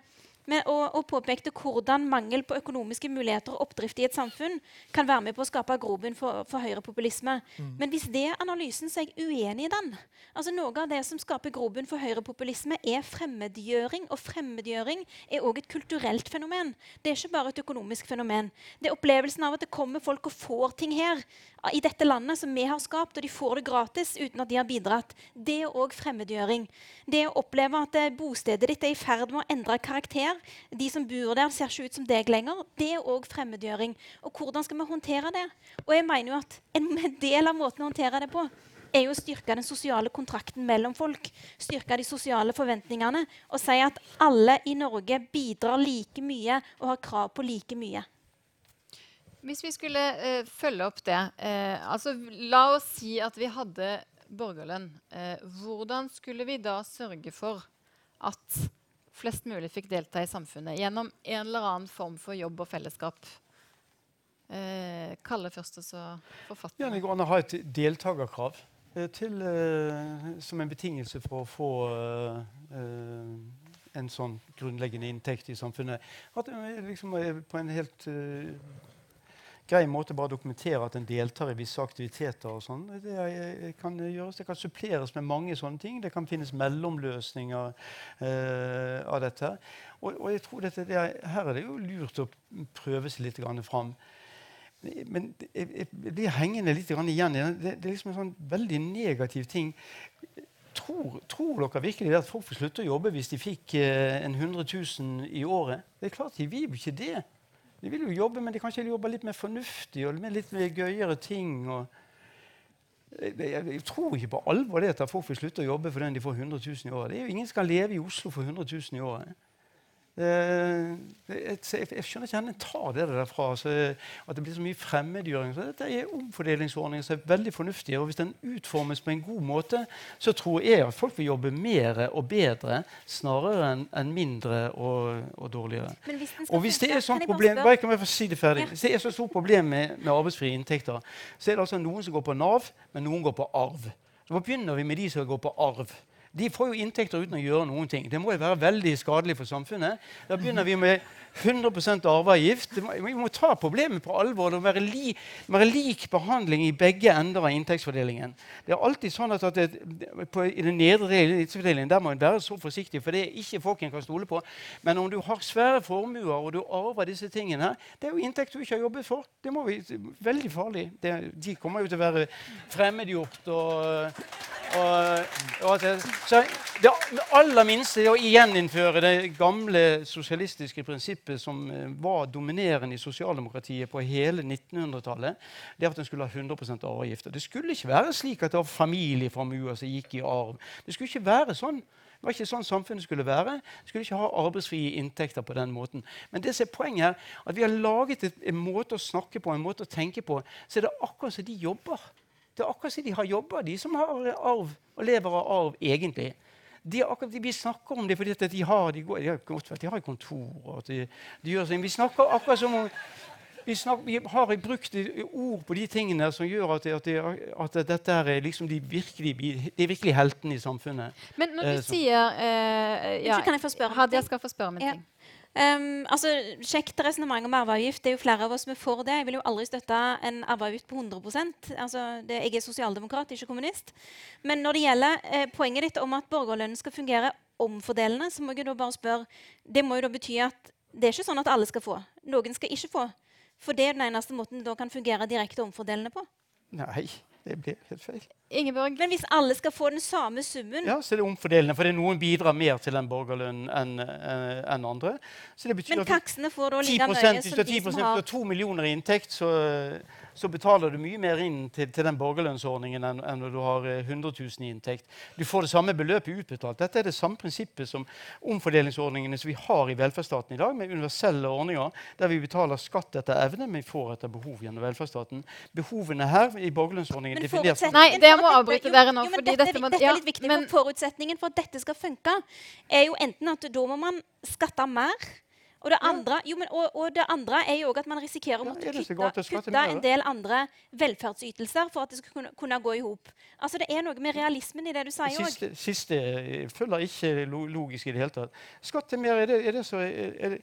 med, og, og, påpekte hvordan mangel på økonomiske muligheter og oppdrift i et samfunn kan være med på å skape grobunn for, for høyrepopulisme. Mm. Men hvis det er analysen, så er jeg uenig i den. Altså Noe av det som skaper grobunn for høyrepopulisme, er fremmedgjøring. Og fremmedgjøring er òg et kulturelt fenomen. Det er ikke bare et økonomisk fenomen. Det er opplevelsen av at det kommer folk og får ting her i dette landet som vi har skapt, og de får det gratis uten at de har bidratt. Det er òg fremmedgjøring. Det å oppleve at eh, bostedet ditt er i ferd med å endre karakter, de som bor der, ser ikke ut som deg lenger, det er òg fremmedgjøring. Og hvordan skal vi håndtere det? Og jeg mener jo at en del av måten å håndtere det på er jo å styrke den sosiale kontrakten mellom folk. Styrke de sosiale forventningene og si at alle i Norge bidrar like mye og har krav på like mye. Hvis vi skulle uh, følge opp det uh, altså La oss si at vi hadde borgerlønn. Uh, hvordan skulle vi da sørge for at flest mulig fikk delta i samfunnet gjennom en eller annen form for jobb og fellesskap? Kalle først, og så forfatter. Ja, det går an å ha et deltakerkrav til, som en betingelse for å få en sånn grunnleggende inntekt i samfunnet. At liksom, på en helt grei måte bare dokumentere at en deltar i visse aktiviteter. og sånn. Det, gjøres, det kan suppleres med mange sånne ting. Det kan finnes mellomløsninger eh, av dette. Og, og jeg tror dette, det er, Her er det jo lurt å prøve seg litt fram. Men jeg blir hengende litt igjen. Det, det er liksom en sånn veldig negativ ting. Tror, tror, dere virkelig at folk får slutte å jobbe hvis de fikk eh, en 100 000 i året? Det er klart De vil jo ikke det. De vil jo jobbe, men de kanskje jobber litt mer fornuftig og med litt mer gøyere ting. Jeg, jeg, jeg, tror ikke på alvor det at folk vil slutte å jobbe for den de får 100 000 i året. Ingen skal leve i Oslo for 100 000 i året. Eh, jeg, skjønner ikke hvor en tar det derfra. At det blir så mye fremmedgjøring. Så dette er omfordelingsordninger som er veldig fornuftige. Og hvis den utformes på en god måte, så tror jeg at folk vil jobbe mer og bedre snarere enn en mindre og, og dårligere. Og hvis det er sånn problem, bare kan jeg få si det ferdig. Hvis det er så stort problem med, med arbeidsfrie inntekter, så er det altså noen som går på Nav, men noen går på arv. Så begynner vi med de som går på arv de får jo inntekter uten å gjøre noen ting. Det må jo være veldig skadelig for samfunnet. Da begynner vi med 100% arveavgift. Vi må ta problemet på alvor. Det må være, li, være lik behandling i begge ender av inntektsfordelingen. Det er alltid sånn at, at det, på, I den nedre inntektsfordelingen der må en være så forsiktig, for det er ikke folk en kan stole på. Men om du har svære formuer og du arver disse tingene, det er jo inntekt du ikke har jobbet for. Det må vi, Veldig farlig. Det, de kommer jo til å være fremmedgjort. og, og, og det, så det aller minste er å gjeninnføre det gamle sosialistiske prinsippet prinsippet som eh, var dominerende i sosialdemokratiet på hele 1900-tallet, det at en skulle ha 100% arveavgifter. Det skulle ikke være slik at det var familieformuer som gikk i arv. Det skulle ikke være sånn. Det var ikke sånn samfunnet skulle være. Det skulle ikke ha arbeidsfrie inntekter på den måten. Men det som er poenget her, at vi har laget en måte å snakke på, en måte å tenke på, så er det akkurat som de jobber. Det er akkurat som de har jobber, de som har arv og lever av arv egentlig de, vi snakker om det fordi de har, de går, de har, godt, de har kontor. De, de gjør sånn. Vi snakker akkurat som om vi, snakker, vi, har brukt ord på de tingene som gjør at, at, at dette er liksom de virkelig, de virkelig heltene i samfunnet. Men når du eh, sier eh, ja, Kan jeg få spørre? Hadia skal få spørre om en ting. Um, altså, Kjekt resonnement om arveavgift. Det er jo flere av oss som er for det. Jeg vil jo aldri støtte en arveavgift på 100% altså, det, Jeg er sosialdemokrat, ikke kommunist. Men når det gjelder eh, poenget ditt om at borgerlønnen skal fungere omfordelende, så må jeg da bare spørre Det må jo da bety at det er ikke sånn at alle skal få. Noen skal ikke få. For det er den eneste måten det da kan fungere direkte omfordelende på. Nei. Det blir helt feil. Ingeborg, Men hvis alle skal få den samme summen Ja, så er det omfordelende. For noen bidrar mer til den borgerlønnen enn eh, en andre. Så det betyr Men taksene får da like mye som de som har Hvis du har to millioner i inntekt, så, så betaler du mye mer inn til, til den borgerlønnsordningen enn, enn når du har eh, 100 000 i inntekt. Du får det samme beløpet utbetalt. Dette er det samme prinsippet som omfordelingsordningene som vi har i velferdsstaten i dag, med universelle ordninger der vi betaler skatt etter evne, men vi får etter behov gjennom velferdsstaten. Behovene her i borgerlønnsordningen Men definert som Nei, det må avbryte dere nå, Jo, jo, fordi dette, dette må- dette er litt viktig, men- for Forutsetningen for at dette skal funke, er jo enten at da må man skatte mer og det, andre, jo, men, og, og det andre er jo at man risikerer å måtte kutte, kutte en del andre velferdsytelser for at det skal kunne, kunne gå i hop. Altså, det er noe med realismen i det du sier òg. Siste, siste eh, følger ikke logisk i det hele tatt. Skatt til mer, er det, er det så er, det,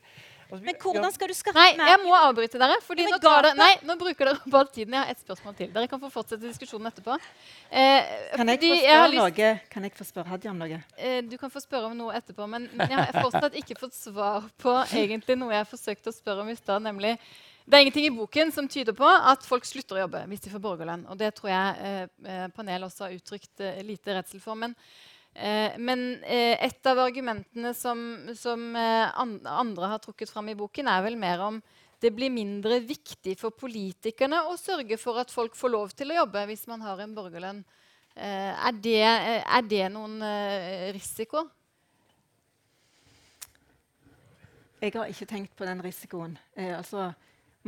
Men hvordan skal du skaffe Nei, jeg må avbryte dere. fordi nå, tar dere, nei, nå bruker dere opp all tiden. Jeg har ett spørsmål til. Dere kan få fortsette diskusjonen etterpå. Eh, Kan jeg, jeg lyst- kan jeg få spørre Hadia om noe? Eh, du kan få spørre om noe etterpå, men, men jeg har fortsatt ikke fått svar på egentlig noe jeg forsøkte å spørre om i stad, nemlig det er ingenting i boken som tyder på at folk slutter å jobbe hvis de får borgerlønn. Og det tror jeg eh, eh, panelet også har uttrykt eh, lite redsel for. Men, eh, men eh, et av argumentene som, som eh, andre har trukket fram i boken, er vel mer om det blir mindre viktig for politikerne å sørge for at folk får lov til å jobbe hvis man har en borgerlønn. Er, det, er det noen risiko? Jeg har ikke tenkt på den risikoen. Eh, altså,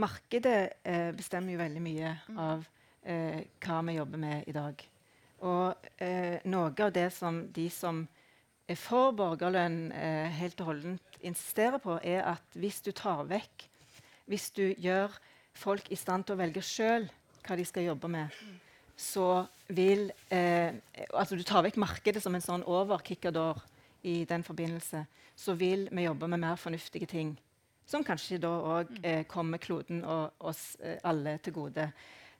markedet bestemmer jo veldig mye av eh, hva vi jobber med i dag. Og eh, noe av det som de som er for borgerlønn, eh, helt og holdent insisterer på, er at hvis du tar vekk Hvis du gjør folk i stand til å velge sjøl hva de skal jobbe med, så vil eh, Altså du tar vekk markedet som en sånn overkickador i den forbindelse, så vil vi jobbe med mer fornuftige ting. Som kanskje da òg eh, kommer kloden og oss eh, alle til gode.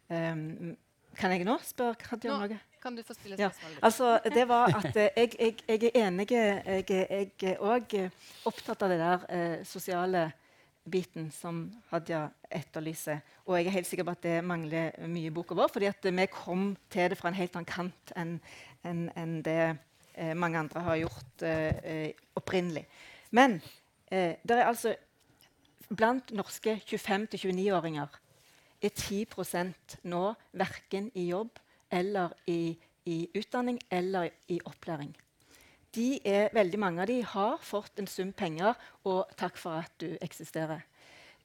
Um, kan jeg nå spørre Hadia om noe? Kan du få stille Ja, spørsmålet? Altså, det var at eh, jeg, jeg, jeg er enig Jeg, er- òg opptatt av det der eh, sosiale biten som Hadia etterlyser. Og jeg er helt sikker på at det mangler mye i boka vår, fordi at vi kom til det fra en helt annen kant enn en, en det eh, mange andre har gjort eh, eh, opprinnelig. Men eh, det er altså blant norske 25-29-åringer er 10% nå verken i jobb eller i, i utdanning eller i opplæring. Er, veldig mange av de har fått en sum penger, og takk for at du eksisterer.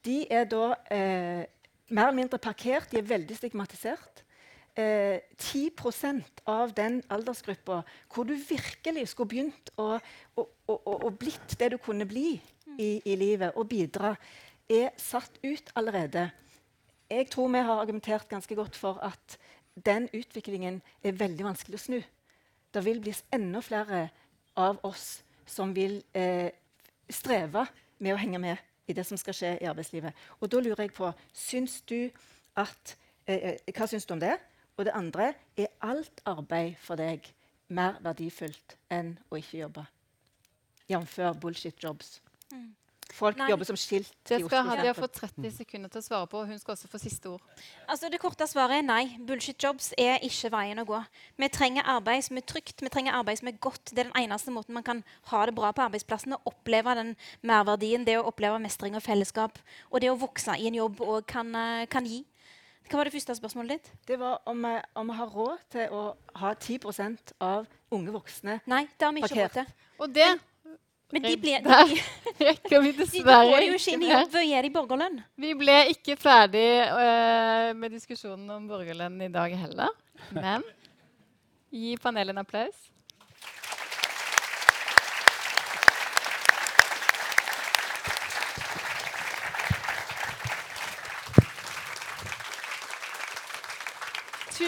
De er da eh, mer eller mindre parkert, de er veldig stigmatisert. Eh, 10% av den aldersgruppa hvor du virkelig skulle begynt å, å, å, å blitt det du kunne bli i, i livet, og bidra, er satt ut allerede. Jeg tror vi har argumentert ganske godt for at den utviklingen er veldig vanskelig å snu. Det vil bli enda flere av oss som vil eh, streve med å henge med i det som skal skje i arbeidslivet. Og da lurer jeg på syns du at, eh, eh, Hva syns du om det? Og det andre er alt arbeid for deg mer verdifullt enn å ikke jobbe? Jf. bullshit jobs. Folk Nei. jobber som skilt Det i skal Oslo. Hadia få 30 sekunder til å svare på. og Hun skal også få siste ord. Altså Det korte svaret er nei. Bullshit jobs er ikke veien å gå. Vi trenger arbeid som er trygt, vi trenger arbeid som er godt. Det er den eneste måten man kan ha det bra på arbeidsplassen og oppleve den merverdien, det å oppleve mestring og fellesskap, og det å vokse i en jobb òg kan, eh, kan gi. Hva var det første spørsmålet ditt? Det var om vi, om vi har råd til å ha 10% av unge voksne Nei, det har vi ikke råd til. Og det Men de, ble, de, Der rekker vi de, dessverre går jo ikke inn i jobb og gir de borgerlønn. Vi ble ikke ferdig uh, med diskusjonen om borgerlønn i dag heller. Men gi panelet en applaus.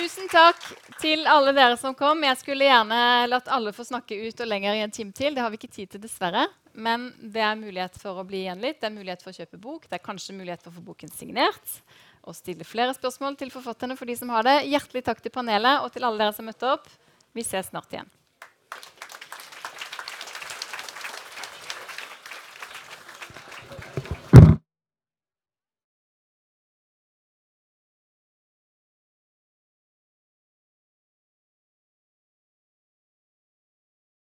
Tusen takk til alle dere som kom. Jeg skulle gjerne latt alle få snakke ut og lenger i en time til. Det har vi ikke tid til, dessverre. Men det er mulighet for å bli igjen litt. Det er mulighet for å kjøpe bok. Det er kanskje mulighet for å få boken signert. Og stille flere spørsmål til forfatterne for de som har det. Hjertelig takk til panelet og til alle dere som møtte opp. Vi ses snart igjen.